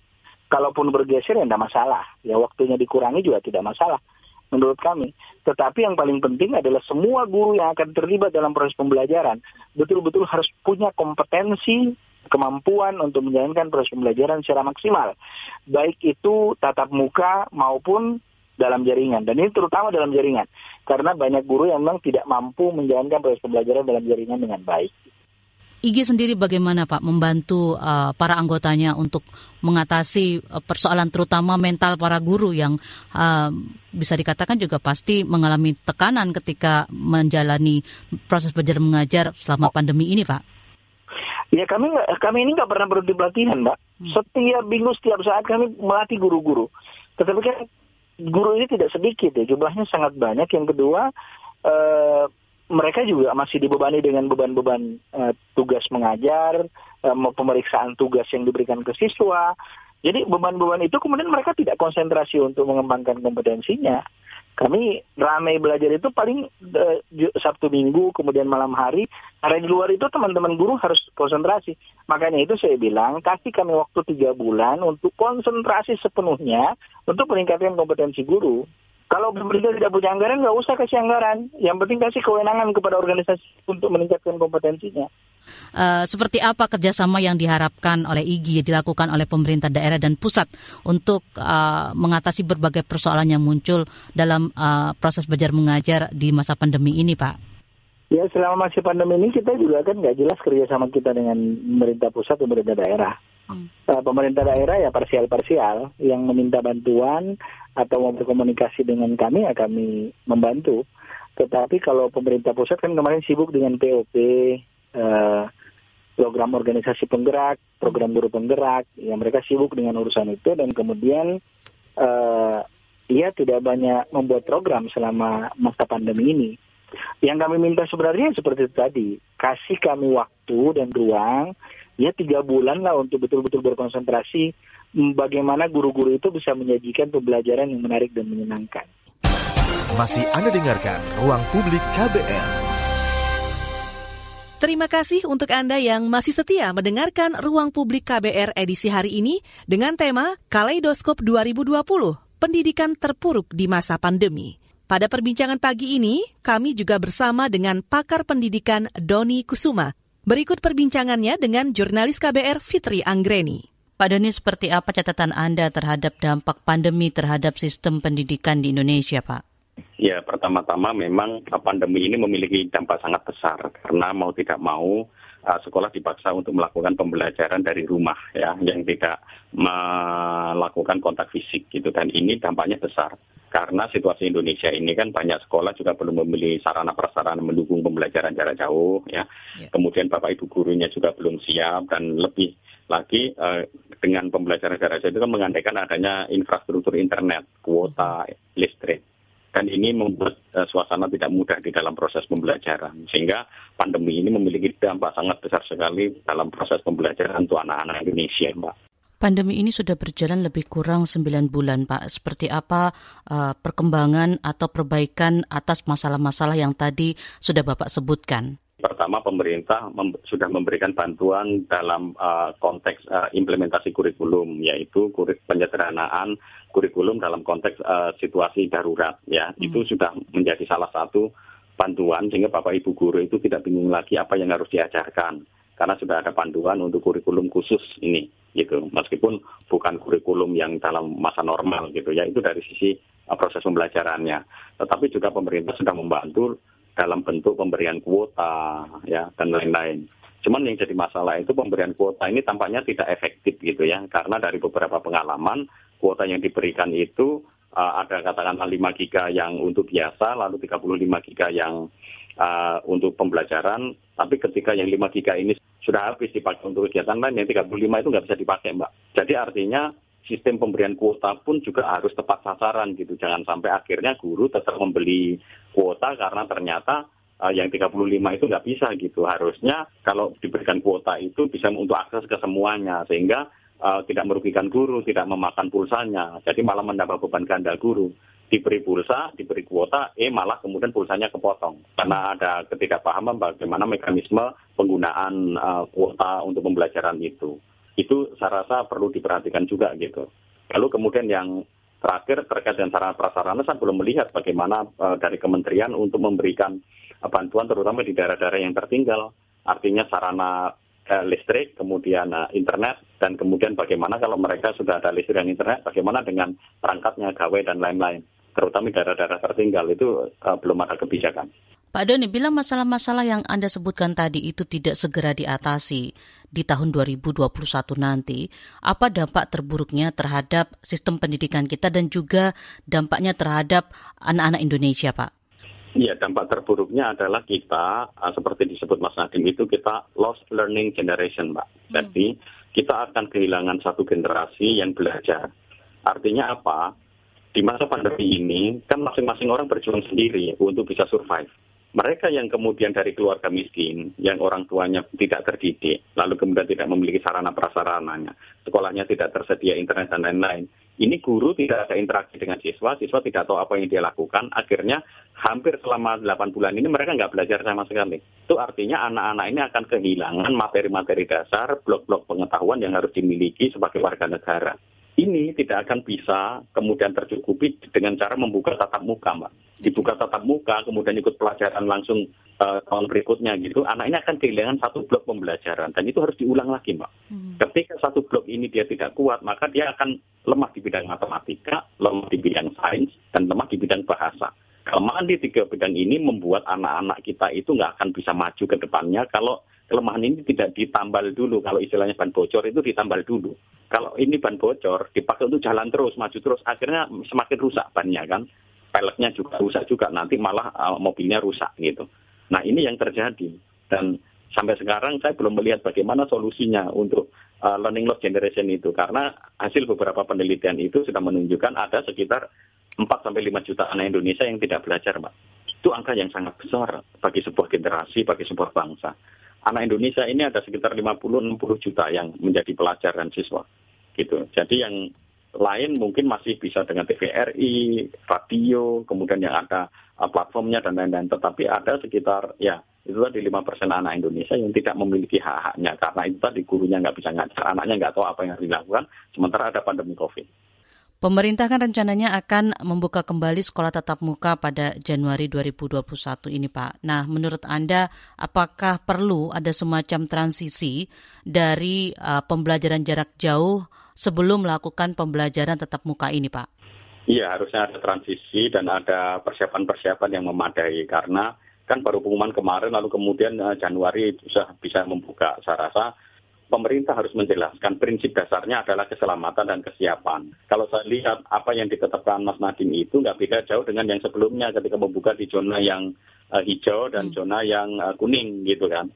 Kalaupun bergeser ya tidak masalah. Ya waktunya dikurangi juga tidak masalah menurut kami. Tetapi yang paling penting adalah semua guru yang akan terlibat dalam proses pembelajaran betul-betul harus punya kompetensi kemampuan untuk menjalankan proses pembelajaran secara maksimal. Baik itu tatap muka maupun dalam jaringan. Dan ini terutama dalam jaringan. Karena banyak guru yang memang tidak mampu menjalankan proses pembelajaran dalam jaringan dengan baik. IG sendiri bagaimana Pak membantu uh, para anggotanya untuk mengatasi uh, persoalan terutama mental para guru yang uh, bisa dikatakan juga pasti mengalami tekanan ketika menjalani proses belajar mengajar selama pandemi ini Pak? Ya kami kami ini nggak pernah berhenti pelatihan, mbak. Hmm. Setiap minggu, setiap saat kami melatih guru-guru. Tetapi kan guru ini tidak sedikit ya, jumlahnya sangat banyak. Yang kedua, eh, mereka juga masih dibebani dengan beban-beban eh, tugas mengajar, eh, pemeriksaan tugas yang diberikan ke siswa. Jadi beban-beban itu kemudian mereka tidak konsentrasi untuk mengembangkan kompetensinya. Kami ramai belajar itu paling uh, Sabtu Minggu kemudian malam hari. Karena di luar itu teman-teman guru harus konsentrasi. Makanya itu saya bilang kasih kami waktu tiga bulan untuk konsentrasi sepenuhnya untuk meningkatkan kompetensi guru kalau pemerintah tidak punya anggaran, nggak usah kasih anggaran. Yang penting kasih kewenangan kepada organisasi untuk meningkatkan kompetensinya. Uh, seperti apa kerjasama yang diharapkan oleh IGI dilakukan oleh pemerintah daerah dan pusat untuk uh, mengatasi berbagai persoalan yang muncul dalam uh, proses belajar mengajar di masa pandemi ini, Pak? Ya, selama masih pandemi ini kita juga kan nggak jelas kerjasama kita dengan pemerintah pusat dan pemerintah daerah. Hmm. Uh, pemerintah daerah ya parsial-parsial yang meminta bantuan atau mau berkomunikasi dengan kami ya kami membantu. Tetapi kalau pemerintah pusat kan kemarin sibuk dengan POP, uh, program organisasi penggerak, program guru penggerak, ya mereka sibuk dengan urusan itu dan kemudian uh, ia tidak banyak membuat program selama masa pandemi ini. Yang kami minta sebenarnya seperti tadi, kasih kami waktu dan ruang ya tiga bulan lah untuk betul-betul berkonsentrasi bagaimana guru-guru itu bisa menyajikan pembelajaran yang menarik dan menyenangkan. Masih Anda dengarkan Ruang Publik KBR. Terima kasih untuk Anda yang masih setia mendengarkan Ruang Publik KBR edisi hari ini dengan tema Kaleidoskop 2020, Pendidikan Terpuruk di Masa Pandemi. Pada perbincangan pagi ini, kami juga bersama dengan pakar pendidikan Doni Kusuma Berikut perbincangannya dengan jurnalis KBR Fitri Anggreni. Pak Doni, seperti apa catatan Anda terhadap dampak pandemi terhadap sistem pendidikan di Indonesia, Pak? Ya, pertama-tama memang pandemi ini memiliki dampak sangat besar karena mau tidak mau uh, sekolah dipaksa untuk melakukan pembelajaran dari rumah ya yang tidak melakukan kontak fisik gitu dan ini dampaknya besar karena situasi Indonesia ini kan banyak sekolah juga belum memiliki sarana prasarana mendukung pembelajaran jarak jauh ya. ya. Kemudian Bapak Ibu gurunya juga belum siap dan lebih lagi uh, dengan pembelajaran jarak jauh itu kan mengandaikan adanya infrastruktur internet, kuota, listrik dan ini membuat uh, suasana tidak mudah di dalam proses pembelajaran sehingga pandemi ini memiliki dampak sangat besar sekali dalam proses pembelajaran untuk anak-anak Indonesia, Mbak. Pandemi ini sudah berjalan lebih kurang 9 bulan, Pak. Seperti apa uh, perkembangan atau perbaikan atas masalah-masalah yang tadi sudah Bapak sebutkan? Pertama, pemerintah mem sudah memberikan bantuan dalam uh, konteks uh, implementasi kurikulum, yaitu kurik penyederhanaan kurikulum dalam konteks uh, situasi darurat. Ya, hmm. itu sudah menjadi salah satu bantuan sehingga bapak ibu guru itu tidak bingung lagi apa yang harus diajarkan karena sudah ada panduan untuk kurikulum khusus ini, gitu. Meskipun bukan kurikulum yang dalam masa normal, gitu ya, itu dari sisi uh, proses pembelajarannya. Tetapi juga pemerintah sudah membantu dalam bentuk pemberian kuota ya dan lain-lain. Cuman yang jadi masalah itu pemberian kuota ini tampaknya tidak efektif gitu ya, karena dari beberapa pengalaman kuota yang diberikan itu uh, ada katakanlah 5 giga yang untuk biasa, lalu 35 giga yang uh, untuk pembelajaran, tapi ketika yang 5 giga ini sudah habis dipakai untuk kegiatan lain, yang 35 itu nggak bisa dipakai mbak. Jadi artinya sistem pemberian kuota pun juga harus tepat sasaran gitu. Jangan sampai akhirnya guru tetap membeli kuota karena ternyata uh, yang 35 itu nggak bisa gitu. Harusnya kalau diberikan kuota itu bisa untuk akses ke semuanya sehingga uh, tidak merugikan guru, tidak memakan pulsanya. Jadi malah menambah beban ganda guru. Diberi pulsa, diberi kuota, eh malah kemudian pulsanya kepotong. Karena ada ketidakpahaman bagaimana mekanisme penggunaan uh, kuota untuk pembelajaran itu itu saya rasa perlu diperhatikan juga gitu. Lalu kemudian yang terakhir terkait dengan sarana prasarana saya belum melihat bagaimana uh, dari kementerian untuk memberikan uh, bantuan terutama di daerah-daerah yang tertinggal. Artinya sarana uh, listrik, kemudian uh, internet, dan kemudian bagaimana kalau mereka sudah ada listrik dan internet, bagaimana dengan perangkatnya, gawai, dan lain-lain. Terutama di daerah-daerah tertinggal itu uh, belum ada kebijakan. Pak Doni, bila masalah-masalah yang Anda sebutkan tadi itu tidak segera diatasi di tahun 2021 nanti, apa dampak terburuknya terhadap sistem pendidikan kita dan juga dampaknya terhadap anak-anak Indonesia, Pak? Iya, dampak terburuknya adalah kita, uh, seperti disebut Mas Nadim itu, kita lost learning generation, Mbak. Hmm. Jadi, kita akan kehilangan satu generasi yang belajar. Artinya apa? Di masa pandemi ini, kan masing-masing orang berjuang sendiri untuk bisa survive mereka yang kemudian dari keluarga miskin, yang orang tuanya tidak terdidik, lalu kemudian tidak memiliki sarana prasarananya, sekolahnya tidak tersedia internet dan lain-lain. Ini guru tidak ada interaksi dengan siswa, siswa tidak tahu apa yang dia lakukan, akhirnya hampir selama 8 bulan ini mereka nggak belajar sama sekali. Itu artinya anak-anak ini akan kehilangan materi-materi dasar, blok-blok pengetahuan yang harus dimiliki sebagai warga negara ini tidak akan bisa kemudian tercukupi dengan cara membuka tatap muka, Mbak. Dibuka tatap muka, kemudian ikut pelajaran langsung uh, tahun berikutnya gitu, anak ini akan kehilangan satu blok pembelajaran dan itu harus diulang lagi, Mbak. Hmm. Ketika satu blok ini dia tidak kuat, maka dia akan lemah di bidang matematika, lemah di bidang sains, dan lemah di bidang bahasa. Kelemahan di tiga bidang ini membuat anak-anak kita itu nggak akan bisa maju ke depannya kalau kelemahan ini tidak ditambal dulu. Kalau istilahnya ban bocor itu ditambal dulu. Kalau ini ban bocor dipakai untuk jalan terus, maju terus, akhirnya semakin rusak bannya kan. Peleknya juga rusak juga, nanti malah uh, mobilnya rusak gitu. Nah ini yang terjadi. Dan sampai sekarang saya belum melihat bagaimana solusinya untuk uh, learning loss generation itu. Karena hasil beberapa penelitian itu sudah menunjukkan ada sekitar 4 sampai 5 juta anak Indonesia yang tidak belajar, Mbak. Itu angka yang sangat besar bagi sebuah generasi, bagi sebuah bangsa anak Indonesia ini ada sekitar 50-60 juta yang menjadi pelajar dan siswa. Gitu. Jadi yang lain mungkin masih bisa dengan TVRI, radio, kemudian yang ada uh, platformnya dan lain-lain. Tetapi ada sekitar ya itu tadi lima persen anak Indonesia yang tidak memiliki hak-haknya karena itu tadi gurunya nggak bisa ngajar, anaknya nggak tahu apa yang harus dilakukan. Sementara ada pandemi COVID. Pemerintah kan rencananya akan membuka kembali sekolah tatap muka pada Januari 2021 ini Pak. Nah menurut Anda apakah perlu ada semacam transisi dari uh, pembelajaran jarak jauh sebelum melakukan pembelajaran tatap muka ini Pak? Iya harusnya ada transisi dan ada persiapan-persiapan yang memadai karena kan baru pengumuman kemarin lalu kemudian uh, Januari bisa bisa membuka saya rasa pemerintah harus menjelaskan prinsip dasarnya adalah keselamatan dan kesiapan. Kalau saya lihat apa yang ditetapkan Mas Nadiem itu nggak beda jauh dengan yang sebelumnya ketika membuka di zona yang uh, hijau dan hmm. zona yang uh, kuning gitu kan.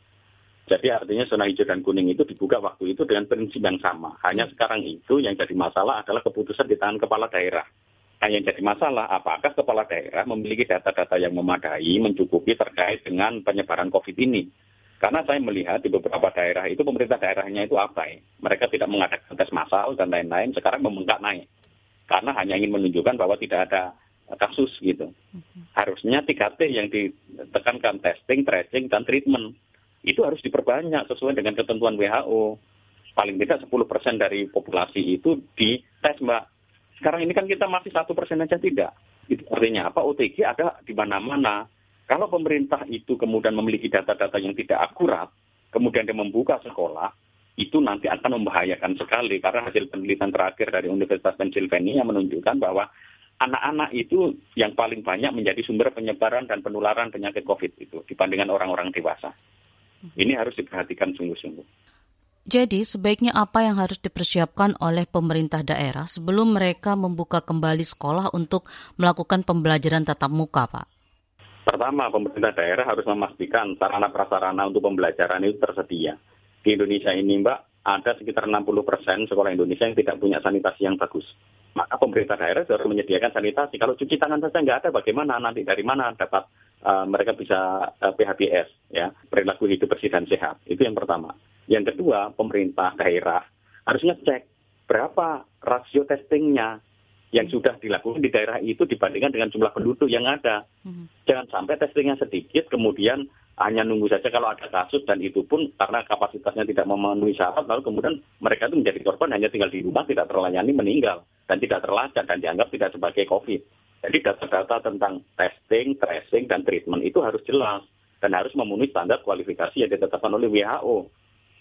Jadi artinya zona hijau dan kuning itu dibuka waktu itu dengan prinsip yang sama. Hanya hmm. sekarang itu yang jadi masalah adalah keputusan di tangan kepala daerah. Nah, yang jadi masalah, apakah kepala daerah memiliki data-data yang memadai, mencukupi terkait dengan penyebaran COVID ini? Karena saya melihat di beberapa daerah itu pemerintah daerahnya itu abai. Mereka tidak mengadakan tes massal dan lain-lain, sekarang membengkak naik. Karena hanya ingin menunjukkan bahwa tidak ada kasus gitu. Harusnya 3T yang ditekankan testing, tracing, dan treatment. Itu harus diperbanyak sesuai dengan ketentuan WHO. Paling tidak 10% dari populasi itu dites, Mbak. Sekarang ini kan kita masih satu persen aja tidak. Itu artinya apa? OTG ada di mana-mana. Kalau pemerintah itu kemudian memiliki data-data yang tidak akurat, kemudian dia membuka sekolah, itu nanti akan membahayakan sekali karena hasil penelitian terakhir dari Universitas Pennsylvania menunjukkan bahwa anak-anak itu yang paling banyak menjadi sumber penyebaran dan penularan penyakit COVID itu dibandingkan orang-orang dewasa. Ini harus diperhatikan sungguh-sungguh. Jadi sebaiknya apa yang harus dipersiapkan oleh pemerintah daerah sebelum mereka membuka kembali sekolah untuk melakukan pembelajaran tatap muka, Pak? Pertama, pemerintah daerah harus memastikan sarana prasarana untuk pembelajaran itu tersedia. Di Indonesia ini, Mbak, ada sekitar 60 persen sekolah Indonesia yang tidak punya sanitasi yang bagus maka pemerintah daerah harus menyediakan sanitasi. Kalau cuci tangan saja nggak ada, bagaimana nanti dari mana dapat uh, mereka bisa uh, PHBS, ya perilaku hidup bersih dan sehat. Itu yang pertama. Yang kedua, pemerintah daerah harusnya cek berapa rasio testingnya yang sudah dilakukan di daerah itu dibandingkan dengan jumlah penduduk yang ada. Hmm. Jangan sampai testingnya sedikit, kemudian hanya nunggu saja kalau ada kasus dan itu pun karena kapasitasnya tidak memenuhi syarat, lalu kemudian mereka itu menjadi korban hanya tinggal di rumah, tidak terlayani, meninggal dan tidak terlacak dan dianggap tidak sebagai COVID. Jadi data-data tentang testing, tracing, dan treatment itu harus jelas dan harus memenuhi standar kualifikasi yang ditetapkan oleh WHO.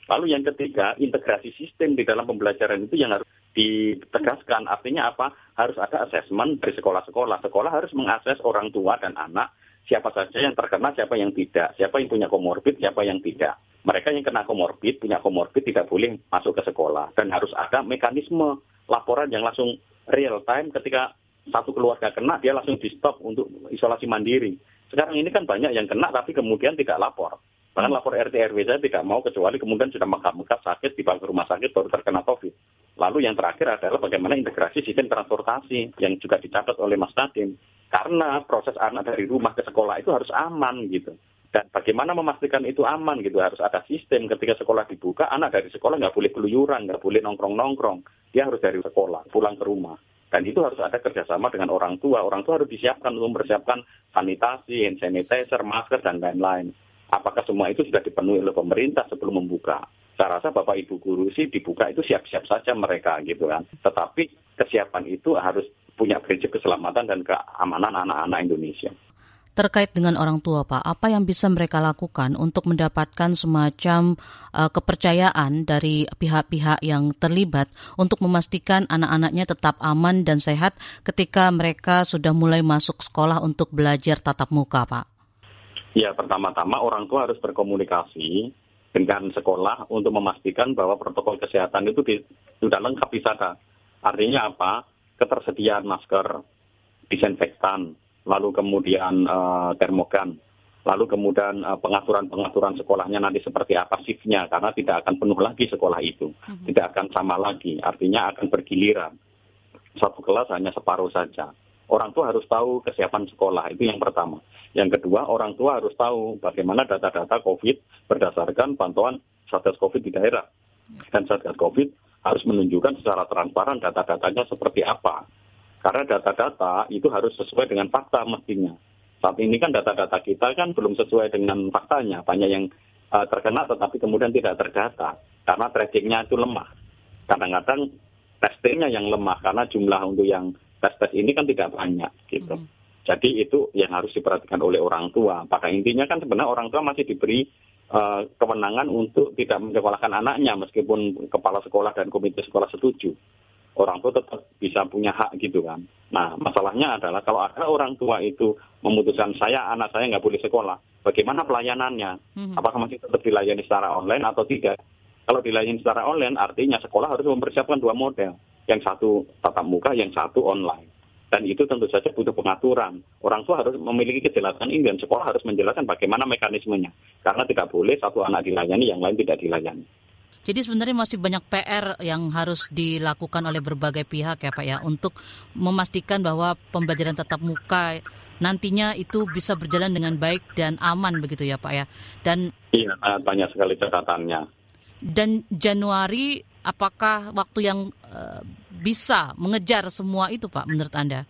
Lalu yang ketiga, integrasi sistem di dalam pembelajaran itu yang harus ditegaskan. Artinya apa? Harus ada asesmen dari sekolah-sekolah. Sekolah harus mengakses orang tua dan anak, siapa saja yang terkena, siapa yang tidak, siapa yang punya komorbid, siapa yang tidak. Mereka yang kena komorbid, punya komorbid tidak boleh masuk ke sekolah. Dan harus ada mekanisme laporan yang langsung real time ketika satu keluarga kena, dia langsung di stop untuk isolasi mandiri. Sekarang ini kan banyak yang kena tapi kemudian tidak lapor. Bahkan lapor RT RW saya tidak mau kecuali kemudian sudah mengkap-mengkap sakit di ke rumah sakit baru terkena COVID. Lalu yang terakhir adalah bagaimana integrasi sistem transportasi yang juga dicatat oleh Mas Nadim. Karena proses anak dari rumah ke sekolah itu harus aman gitu. Dan bagaimana memastikan itu aman gitu harus ada sistem ketika sekolah dibuka anak dari sekolah nggak boleh keluyuran nggak boleh nongkrong nongkrong dia harus dari sekolah pulang ke rumah dan itu harus ada kerjasama dengan orang tua orang tua harus disiapkan untuk mempersiapkan sanitasi hand sanitizer masker dan lain-lain apakah semua itu sudah dipenuhi oleh pemerintah sebelum membuka? Saya rasa Bapak Ibu guru sih dibuka itu siap-siap saja mereka gitu kan. Tetapi kesiapan itu harus punya prinsip keselamatan dan keamanan anak-anak Indonesia. Terkait dengan orang tua, Pak, apa yang bisa mereka lakukan untuk mendapatkan semacam uh, kepercayaan dari pihak-pihak yang terlibat untuk memastikan anak-anaknya tetap aman dan sehat ketika mereka sudah mulai masuk sekolah untuk belajar tatap muka, Pak? Ya, pertama-tama orang tua harus berkomunikasi dengan sekolah untuk memastikan bahwa protokol kesehatan itu di, sudah lengkap di sana. Artinya apa? Ketersediaan masker, disinfektan, lalu kemudian uh, termogan, lalu kemudian uh, pengaturan-pengaturan sekolahnya nanti seperti apa shiftnya, karena tidak akan penuh lagi sekolah itu, uh-huh. tidak akan sama lagi, artinya akan bergiliran. Satu kelas hanya separuh saja orang tua harus tahu kesiapan sekolah itu yang pertama. Yang kedua, orang tua harus tahu bagaimana data-data COVID berdasarkan pantauan Satgas COVID di daerah. Dan Satgas COVID harus menunjukkan secara transparan data-datanya seperti apa. Karena data-data itu harus sesuai dengan fakta mestinya. Saat ini kan data-data kita kan belum sesuai dengan faktanya. Banyak yang uh, terkena tetapi kemudian tidak terdata. Karena tracingnya itu lemah. Kadang-kadang testingnya yang lemah karena jumlah untuk yang tes-tes ini kan tidak banyak gitu. Mm. Jadi itu yang harus diperhatikan oleh orang tua. Pada intinya kan sebenarnya orang tua masih diberi uh, kewenangan untuk tidak menyekolahkan anaknya meskipun kepala sekolah dan komite sekolah setuju. Orang tua tetap bisa punya hak gitu kan. Nah masalahnya adalah kalau ada orang tua itu memutuskan saya anak saya nggak boleh sekolah, bagaimana pelayanannya? Apakah masih tetap dilayani secara online atau tidak? Kalau dilayani secara online artinya sekolah harus mempersiapkan dua model yang satu tatap muka, yang satu online. Dan itu tentu saja butuh pengaturan. Orang tua harus memiliki kejelasan ini dan sekolah harus menjelaskan bagaimana mekanismenya. Karena tidak boleh satu anak dilayani, yang lain tidak dilayani. Jadi sebenarnya masih banyak PR yang harus dilakukan oleh berbagai pihak ya Pak ya untuk memastikan bahwa pembelajaran tatap muka nantinya itu bisa berjalan dengan baik dan aman begitu ya Pak ya. Dan Iya, banyak sekali catatannya. Dan Januari apakah waktu yang uh, bisa mengejar semua itu Pak menurut Anda?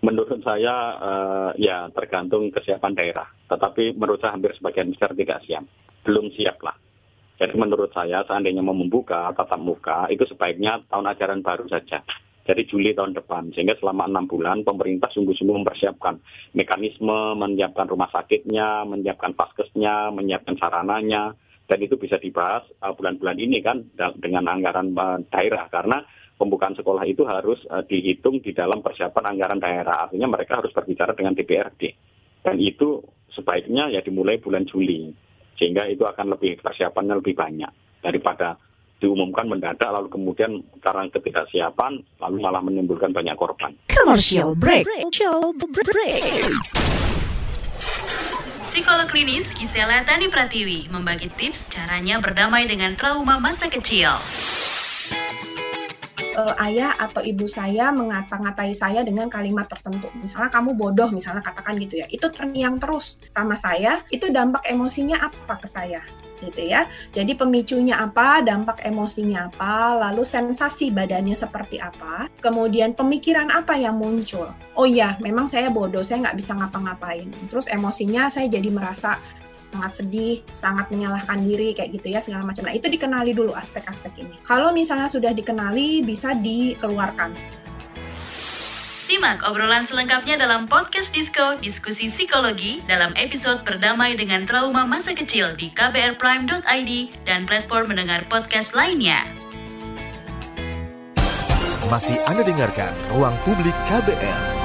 Menurut saya uh, ya tergantung kesiapan daerah. Tetapi menurut saya hampir sebagian besar tidak siap. Belum siap lah. Jadi menurut saya seandainya mau membuka tatap muka itu sebaiknya tahun ajaran baru saja. Jadi Juli tahun depan. Sehingga selama enam bulan pemerintah sungguh-sungguh mempersiapkan mekanisme, menyiapkan rumah sakitnya, menyiapkan paskesnya, menyiapkan sarananya. Dan itu bisa dibahas uh, bulan-bulan uh, ini kan dengan anggaran uh, daerah. Karena pembukaan sekolah itu harus uh, dihitung di dalam persiapan anggaran daerah. Artinya mereka harus berbicara dengan DPRD. Dan itu sebaiknya ya dimulai bulan Juli. Sehingga itu akan lebih persiapannya lebih banyak daripada diumumkan mendadak lalu kemudian karena ketidaksiapan lalu malah menimbulkan banyak korban. Commercial break. Commercial break. Psikolog klinis Gisela Tani Pratiwi membagi tips caranya berdamai dengan trauma masa kecil uh, ayah atau ibu saya mengata-ngatai saya dengan kalimat tertentu. Misalnya kamu bodoh, misalnya katakan gitu ya. Itu terngiang terus sama saya, itu dampak emosinya apa ke saya? gitu ya. Jadi pemicunya apa, dampak emosinya apa, lalu sensasi badannya seperti apa, kemudian pemikiran apa yang muncul. Oh iya, memang saya bodoh, saya nggak bisa ngapa-ngapain. Terus emosinya saya jadi merasa sangat sedih, sangat menyalahkan diri kayak gitu ya segala macam. Nah itu dikenali dulu aspek-aspek ini. Kalau misalnya sudah dikenali bisa dikeluarkan. Simak obrolan selengkapnya dalam podcast Disco Diskusi Psikologi dalam episode Berdamai dengan Trauma Masa Kecil di kbrprime.id dan platform mendengar podcast lainnya. Masih Anda dengarkan Ruang Publik KBR.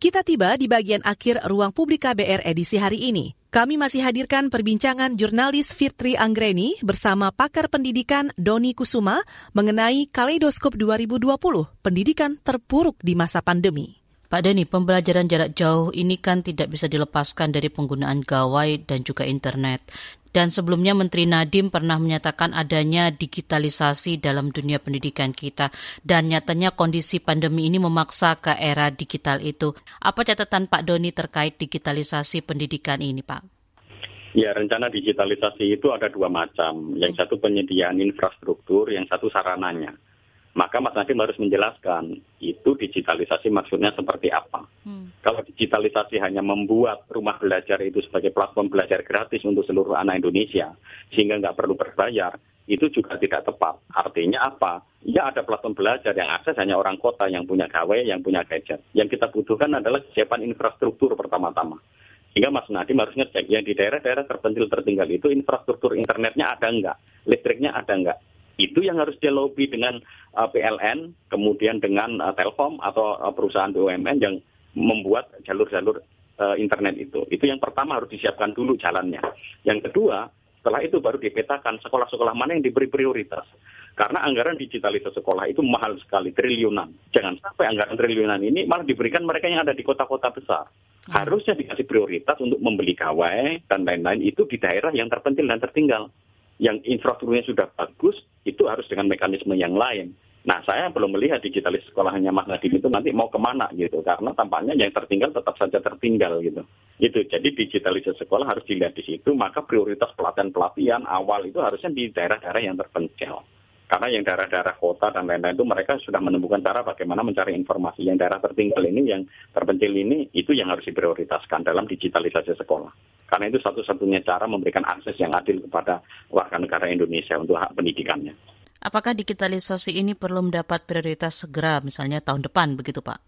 Kita tiba di bagian akhir ruang publik KBR edisi hari ini. Kami masih hadirkan perbincangan jurnalis Fitri Anggreni bersama pakar pendidikan Doni Kusuma mengenai Kaleidoskop 2020, pendidikan terpuruk di masa pandemi. Pak Deni, pembelajaran jarak jauh ini kan tidak bisa dilepaskan dari penggunaan gawai dan juga internet. Dan sebelumnya Menteri Nadiem pernah menyatakan adanya digitalisasi dalam dunia pendidikan kita. Dan nyatanya kondisi pandemi ini memaksa ke era digital itu. Apa catatan Pak Doni terkait digitalisasi pendidikan ini, Pak? Ya, rencana digitalisasi itu ada dua macam. Yang satu penyediaan infrastruktur, yang satu sarananya. Maka Mas Nadiem harus menjelaskan itu digitalisasi maksudnya seperti apa. Hmm. Kalau digitalisasi hanya membuat rumah belajar itu sebagai platform belajar gratis untuk seluruh anak Indonesia, sehingga nggak perlu berbayar, itu juga tidak tepat. Artinya apa? Ya ada platform belajar yang akses hanya orang kota yang punya gawe, yang punya gadget. Yang kita butuhkan adalah kesiapan infrastruktur pertama-tama. Sehingga Mas Nadiem harus ngecek yang di daerah-daerah terpencil tertinggal itu infrastruktur internetnya ada enggak, listriknya ada enggak, itu yang harus dia lobby dengan uh, PLN, kemudian dengan uh, Telkom atau uh, perusahaan BUMN yang membuat jalur-jalur uh, internet itu. Itu yang pertama harus disiapkan dulu jalannya. Yang kedua, setelah itu baru dipetakan sekolah-sekolah mana yang diberi prioritas. Karena anggaran digitalisasi sekolah itu mahal sekali, triliunan. Jangan sampai anggaran triliunan ini malah diberikan mereka yang ada di kota-kota besar. Hmm. Harusnya dikasih prioritas untuk membeli gawai dan lain-lain itu di daerah yang terpencil dan tertinggal yang infrastrukturnya sudah bagus, itu harus dengan mekanisme yang lain. Nah, saya belum melihat digitalis sekolahnya Mas Nadiem itu nanti mau ke mana gitu, karena tampaknya yang tertinggal tetap saja tertinggal gitu. Itu jadi digitalisasi sekolah harus dilihat di situ, maka prioritas pelatihan-pelatihan awal itu harusnya di daerah-daerah yang terpencil. Karena yang daerah-daerah kota dan lain-lain itu mereka sudah menemukan cara bagaimana mencari informasi. Yang daerah tertinggal ini, yang terpencil ini, itu yang harus diprioritaskan dalam digitalisasi sekolah. Karena itu satu-satunya cara memberikan akses yang adil kepada warga negara Indonesia untuk hak pendidikannya. Apakah digitalisasi ini perlu mendapat prioritas segera, misalnya tahun depan, begitu Pak?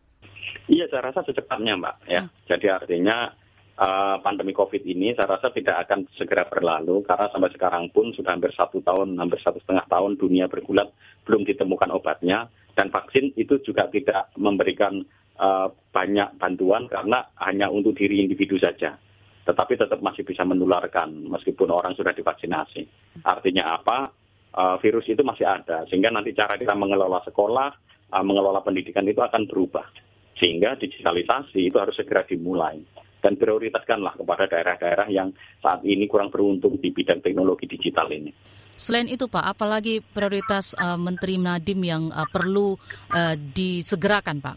Iya, saya rasa secepatnya, Mbak. Ya, hmm. jadi artinya uh, pandemi COVID ini saya rasa tidak akan segera berlalu karena sampai sekarang pun sudah hampir satu tahun, hampir satu setengah tahun dunia bergulat belum ditemukan obatnya dan vaksin itu juga tidak memberikan uh, banyak bantuan karena hanya untuk diri individu saja. Tetapi tetap masih bisa menularkan meskipun orang sudah divaksinasi. Artinya apa? Uh, virus itu masih ada sehingga nanti cara kita mengelola sekolah, uh, mengelola pendidikan itu akan berubah. Sehingga digitalisasi itu harus segera dimulai dan prioritaskanlah kepada daerah-daerah yang saat ini kurang beruntung di bidang teknologi digital ini. Selain itu Pak, apalagi prioritas uh, Menteri Nadiem yang uh, perlu uh, disegerakan Pak?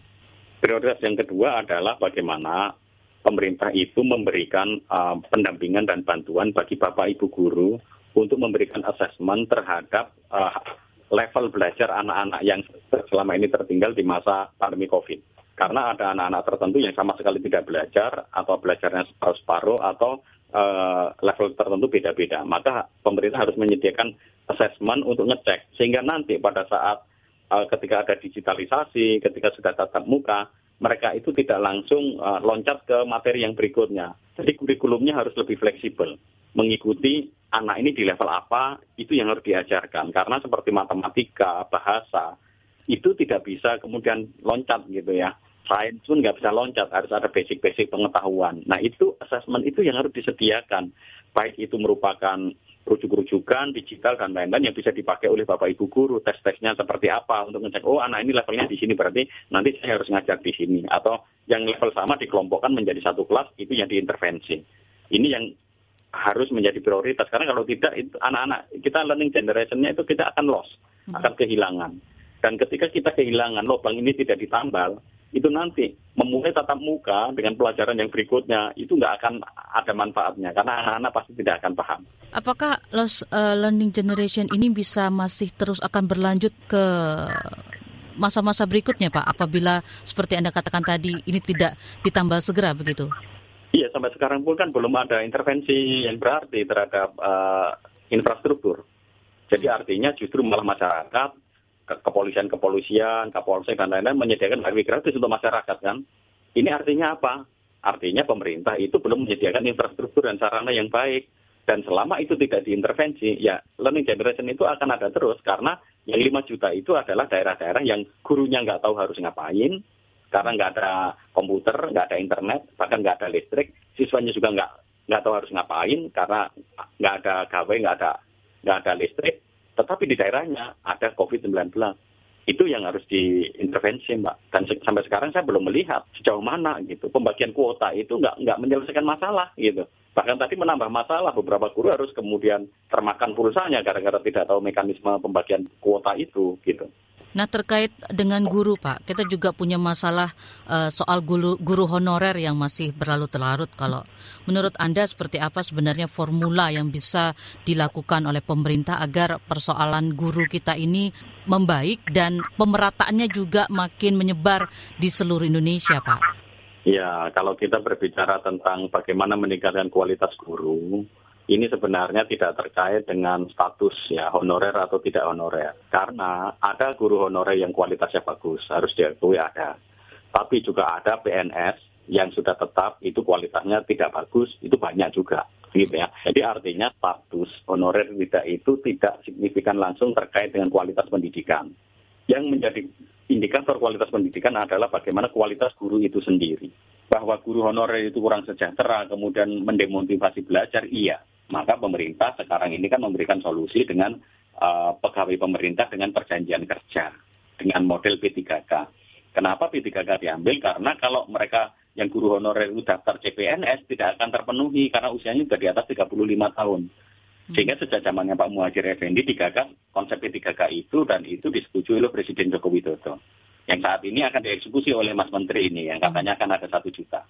Prioritas yang kedua adalah bagaimana pemerintah itu memberikan uh, pendampingan dan bantuan bagi Bapak Ibu guru untuk memberikan asesmen terhadap uh, level belajar anak-anak yang selama ini tertinggal di masa pandemi COVID. Karena ada anak-anak tertentu yang sama sekali tidak belajar atau belajarnya separuh-separuh atau uh, level tertentu beda-beda. Maka pemerintah harus menyediakan assessment untuk ngecek sehingga nanti pada saat uh, ketika ada digitalisasi, ketika sudah tatap muka, mereka itu tidak langsung uh, loncat ke materi yang berikutnya. Jadi kurikulumnya harus lebih fleksibel, mengikuti anak ini di level apa, itu yang harus diajarkan. Karena seperti matematika, bahasa, itu tidak bisa kemudian loncat gitu ya. Sains pun nggak bisa loncat, harus ada basic-basic pengetahuan. Nah itu assessment itu yang harus disediakan. Baik itu merupakan rujuk-rujukan, digital, dan lain-lain yang bisa dipakai oleh Bapak Ibu guru. Tes-tesnya seperti apa untuk ngecek, oh anak ini levelnya di sini, berarti nanti saya harus ngajar di sini. Atau yang level sama dikelompokkan menjadi satu kelas, itu yang diintervensi. Ini yang harus menjadi prioritas karena kalau tidak itu anak-anak kita learning generationnya itu kita akan loss hmm. akan kehilangan dan ketika kita kehilangan lubang ini tidak ditambal itu nanti memulai tatap muka dengan pelajaran yang berikutnya itu nggak akan ada manfaatnya karena anak-anak pasti tidak akan paham. Apakah loss uh, learning generation ini bisa masih terus akan berlanjut ke masa-masa berikutnya Pak apabila seperti Anda katakan tadi ini tidak ditambal segera begitu? Iya, sampai sekarang pun kan belum ada intervensi yang berarti terhadap uh, infrastruktur. Jadi artinya justru malah masyarakat, kepolisian-kepolisian, kapolsek dan lain-lain menyediakan wifi gratis untuk masyarakat kan. Ini artinya apa? Artinya pemerintah itu belum menyediakan infrastruktur dan sarana yang baik. Dan selama itu tidak diintervensi, ya learning generation itu akan ada terus karena yang 5 juta itu adalah daerah-daerah yang gurunya nggak tahu harus ngapain, karena nggak ada komputer, nggak ada internet, bahkan nggak ada listrik, siswanya juga nggak nggak tahu harus ngapain karena nggak ada gawe, nggak ada nggak ada listrik. Tetapi di daerahnya ada COVID-19. Itu yang harus diintervensi, Mbak. Dan sampai sekarang saya belum melihat sejauh mana gitu. Pembagian kuota itu nggak nggak menyelesaikan masalah gitu. Bahkan tadi menambah masalah, beberapa guru harus kemudian termakan pulsanya gara-gara tidak tahu mekanisme pembagian kuota itu gitu. Nah terkait dengan guru Pak, kita juga punya masalah uh, soal guru, guru honorer yang masih berlalu terlarut. Kalau menurut Anda seperti apa sebenarnya formula yang bisa dilakukan oleh pemerintah agar persoalan guru kita ini membaik dan pemerataannya juga makin menyebar di seluruh Indonesia Pak? Ya, kalau kita berbicara tentang bagaimana meningkatkan kualitas guru, ini sebenarnya tidak terkait dengan status ya honorer atau tidak honorer. Karena ada guru honorer yang kualitasnya bagus, harus diakui ada. Tapi juga ada PNS yang sudah tetap itu kualitasnya tidak bagus, itu banyak juga. Gitu ya. Jadi artinya status honorer tidak itu tidak signifikan langsung terkait dengan kualitas pendidikan. Yang menjadi indikator kualitas pendidikan adalah bagaimana kualitas guru itu sendiri. Bahwa guru honorer itu kurang sejahtera, kemudian mendemotivasi belajar, iya maka pemerintah sekarang ini kan memberikan solusi dengan uh, pegawai pemerintah dengan perjanjian kerja dengan model P3K. Kenapa P3K diambil? Karena kalau mereka yang guru honorer itu daftar CPNS tidak akan terpenuhi karena usianya sudah di atas 35 tahun. Hmm. Sehingga sejak zamannya Pak Muhajir Effendi digagas konsep P3K itu dan itu disetujui oleh Presiden Joko Widodo. Yang saat ini akan dieksekusi oleh Mas Menteri ini yang katanya akan ada satu juta.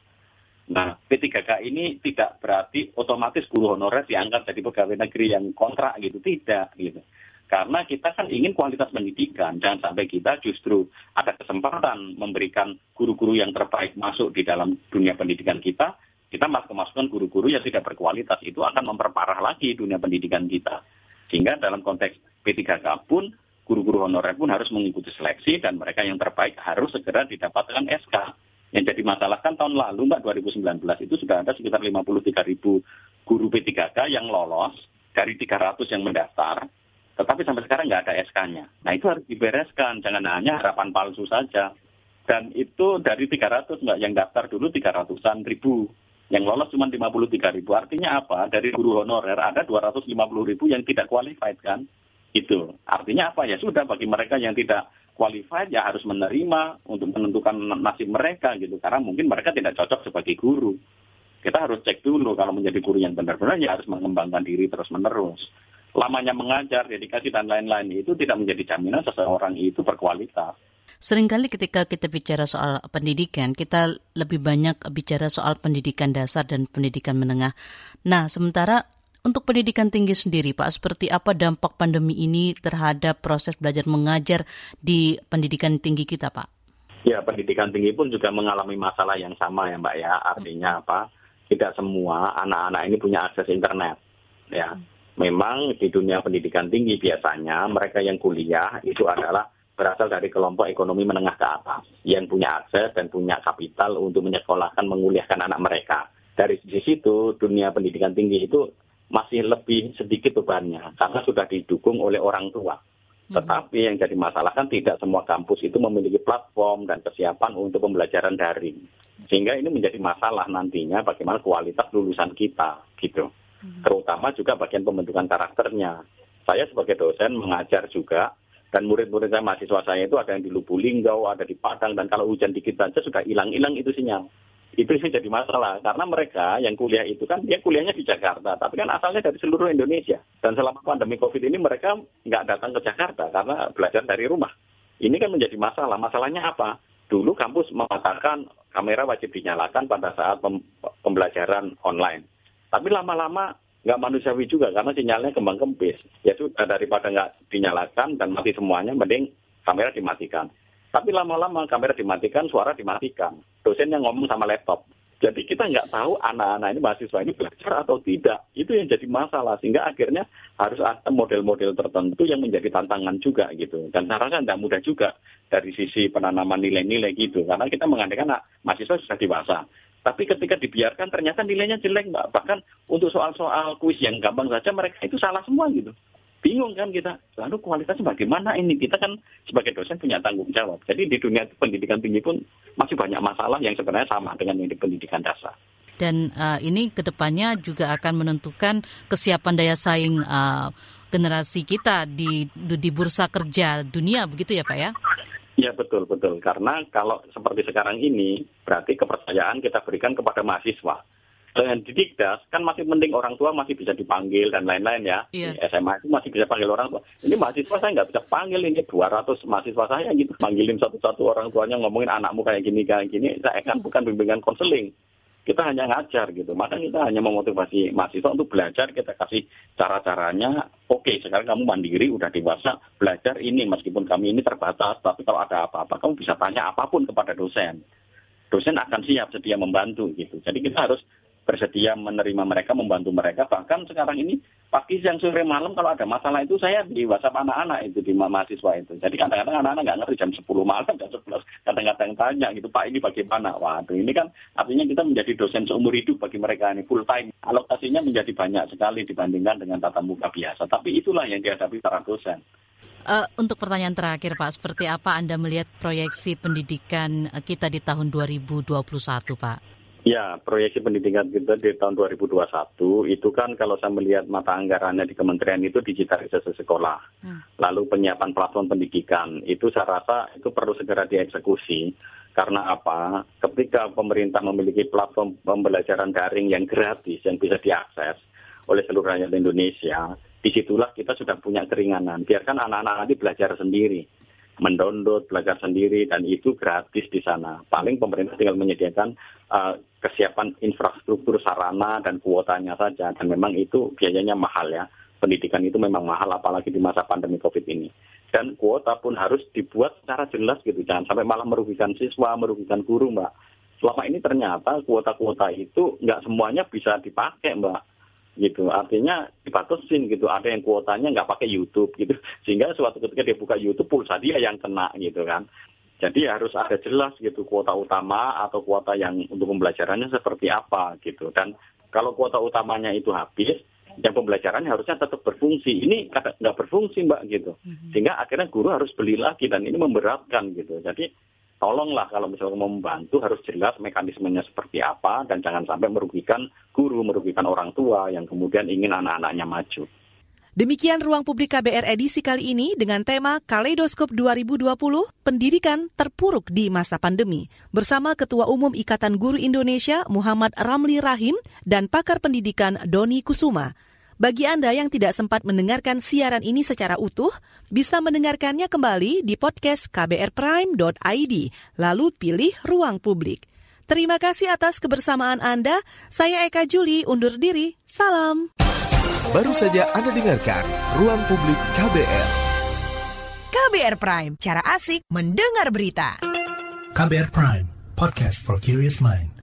Nah, P3K ini tidak berarti otomatis guru honorer diangkat jadi pegawai negeri yang kontrak gitu, tidak gitu. Karena kita kan ingin kualitas pendidikan, jangan sampai kita justru ada kesempatan memberikan guru-guru yang terbaik masuk di dalam dunia pendidikan kita, kita malah kemasukan guru-guru yang tidak berkualitas, itu akan memperparah lagi dunia pendidikan kita. Sehingga dalam konteks P3K pun, guru-guru honorer pun harus mengikuti seleksi dan mereka yang terbaik harus segera didapatkan SK. Yang jadi masalah kan tahun lalu Mbak 2019 itu sudah ada sekitar 53 ribu guru P3K yang lolos dari 300 yang mendaftar, tetapi sampai sekarang nggak ada SK-nya. Nah itu harus dibereskan, jangan hanya harapan palsu saja. Dan itu dari 300 Mbak yang daftar dulu 300-an ribu, yang lolos cuma 53 ribu. Artinya apa? Dari guru honorer ada 250 ribu yang tidak qualified kan? Itu. Artinya apa? Ya sudah bagi mereka yang tidak qualified ya harus menerima untuk menentukan nasib mereka gitu karena mungkin mereka tidak cocok sebagai guru kita harus cek dulu kalau menjadi guru yang benar-benar ya harus mengembangkan diri terus menerus lamanya mengajar dedikasi dan lain-lain itu tidak menjadi jaminan seseorang itu berkualitas Seringkali ketika kita bicara soal pendidikan, kita lebih banyak bicara soal pendidikan dasar dan pendidikan menengah. Nah, sementara untuk pendidikan tinggi sendiri, Pak, seperti apa dampak pandemi ini terhadap proses belajar mengajar di pendidikan tinggi kita, Pak? Ya, pendidikan tinggi pun juga mengalami masalah yang sama ya, Mbak ya. Artinya apa? Tidak semua anak-anak ini punya akses internet. Ya, memang di dunia pendidikan tinggi biasanya mereka yang kuliah itu adalah berasal dari kelompok ekonomi menengah ke atas yang punya akses dan punya kapital untuk menyekolahkan, menguliahkan anak mereka. Dari sisi situ, dunia pendidikan tinggi itu masih lebih sedikit bebannya karena sudah didukung oleh orang tua. Hmm. Tetapi yang jadi masalah kan tidak semua kampus itu memiliki platform dan kesiapan untuk pembelajaran daring. Sehingga ini menjadi masalah nantinya bagaimana kualitas lulusan kita gitu. Hmm. Terutama juga bagian pembentukan karakternya. Saya sebagai dosen mengajar juga dan murid-murid saya mahasiswa saya itu ada yang di Lubulingga, ada di Padang dan kalau hujan dikit saja sudah hilang-hilang itu sinyal itu sih jadi masalah. Karena mereka yang kuliah itu kan dia kuliahnya di Jakarta. Tapi kan asalnya dari seluruh Indonesia. Dan selama pandemi COVID ini mereka nggak datang ke Jakarta karena belajar dari rumah. Ini kan menjadi masalah. Masalahnya apa? Dulu kampus mengatakan kamera wajib dinyalakan pada saat pembelajaran online. Tapi lama-lama nggak manusiawi juga karena sinyalnya kembang kempis. Ya sudah daripada nggak dinyalakan dan mati semuanya mending kamera dimatikan. Tapi lama-lama kamera dimatikan, suara dimatikan. Dosen yang ngomong sama laptop. Jadi kita nggak tahu anak-anak ini mahasiswa ini belajar atau tidak. Itu yang jadi masalah. Sehingga akhirnya harus ada model-model tertentu yang menjadi tantangan juga gitu. Dan saya rasa tidak mudah juga dari sisi penanaman nilai-nilai gitu. Karena kita mengandalkan anak mahasiswa sudah dewasa. Tapi ketika dibiarkan ternyata nilainya jelek mbak. Bahkan untuk soal-soal kuis yang gampang saja mereka itu salah semua gitu bingung kan kita. Lalu kualitasnya bagaimana ini? Kita kan sebagai dosen punya tanggung jawab. Jadi di dunia pendidikan tinggi pun masih banyak masalah yang sebenarnya sama dengan yang di pendidikan dasar. Dan uh, ini ke depannya juga akan menentukan kesiapan daya saing uh, generasi kita di di bursa kerja dunia, begitu ya Pak ya? Ya betul betul karena kalau seperti sekarang ini berarti kepercayaan kita berikan kepada mahasiswa dengan didikdas kan masih penting orang tua masih bisa dipanggil dan lain-lain ya. Di SMA itu masih bisa panggil orang tua. Ini mahasiswa saya nggak bisa panggil ini 200 mahasiswa saya gitu panggilin satu-satu orang tuanya ngomongin anakmu kayak gini kayak gini. Saya kan bukan bimbingan konseling. Kita hanya ngajar gitu. Maka kita hanya memotivasi mahasiswa untuk belajar. Kita kasih cara-caranya. Oke, sekarang kamu mandiri, udah dewasa, belajar ini meskipun kami ini terbatas. Tapi kalau ada apa-apa, kamu bisa tanya apa pun kepada dosen dosen akan siap sedia membantu gitu. Jadi kita harus bersedia menerima mereka, membantu mereka. Bahkan sekarang ini pagi, siang, sore, malam kalau ada masalah itu saya di WhatsApp anak-anak itu di mahasiswa itu. Jadi kadang-kadang anak-anak nggak ngerti jam 10 malam, jam 11 kadang-kadang tanya gitu, Pak ini bagaimana? Waduh ini kan artinya kita menjadi dosen seumur hidup bagi mereka ini full time. Alokasinya menjadi banyak sekali dibandingkan dengan tatap muka biasa. Tapi itulah yang dihadapi para dosen. Uh, untuk pertanyaan terakhir Pak, seperti apa Anda melihat proyeksi pendidikan kita di tahun 2021 Pak? Ya, proyeksi pendidikan kita di tahun 2021 itu kan kalau saya melihat mata anggarannya di kementerian itu digitalisasi sekolah. Hmm. Lalu penyiapan platform pendidikan itu saya rasa itu perlu segera dieksekusi. Karena apa? Ketika pemerintah memiliki platform pembelajaran daring yang gratis, yang bisa diakses oleh seluruh rakyat Indonesia, di situlah kita sudah punya keringanan. Biarkan anak-anak nanti belajar sendiri mendownload, belajar sendiri, dan itu gratis di sana. Paling pemerintah tinggal menyediakan uh, kesiapan infrastruktur sarana dan kuotanya saja, dan memang itu biayanya mahal ya. Pendidikan itu memang mahal, apalagi di masa pandemi COVID ini. Dan kuota pun harus dibuat secara jelas gitu, jangan sampai malah merugikan siswa, merugikan guru, Mbak. Selama ini ternyata kuota-kuota itu nggak semuanya bisa dipakai, Mbak gitu. Artinya dibatasin gitu. Ada yang kuotanya nggak pakai YouTube gitu. Sehingga suatu ketika dia buka YouTube pulsa dia yang kena gitu kan. Jadi harus ada jelas gitu kuota utama atau kuota yang untuk pembelajarannya seperti apa gitu. Dan kalau kuota utamanya itu habis yang pembelajarannya harusnya tetap berfungsi. Ini nggak berfungsi mbak gitu. Mhm. sehingga akhirnya guru harus beli lagi dan ini memberatkan gitu. Jadi tolonglah kalau misalnya mau membantu harus jelas mekanismenya seperti apa dan jangan sampai merugikan guru, merugikan orang tua yang kemudian ingin anak-anaknya maju. Demikian ruang publik KBR edisi kali ini dengan tema Kaleidoskop 2020 Pendidikan Terpuruk di Masa Pandemi bersama Ketua Umum Ikatan Guru Indonesia Muhammad Ramli Rahim dan pakar pendidikan Doni Kusuma. Bagi Anda yang tidak sempat mendengarkan siaran ini secara utuh, bisa mendengarkannya kembali di podcast kbrprime.id, lalu pilih ruang publik. Terima kasih atas kebersamaan Anda. Saya Eka Juli undur diri. Salam. Baru saja Anda dengarkan Ruang Publik KBR. KBR Prime, cara asik mendengar berita. KBR Prime, podcast for curious mind.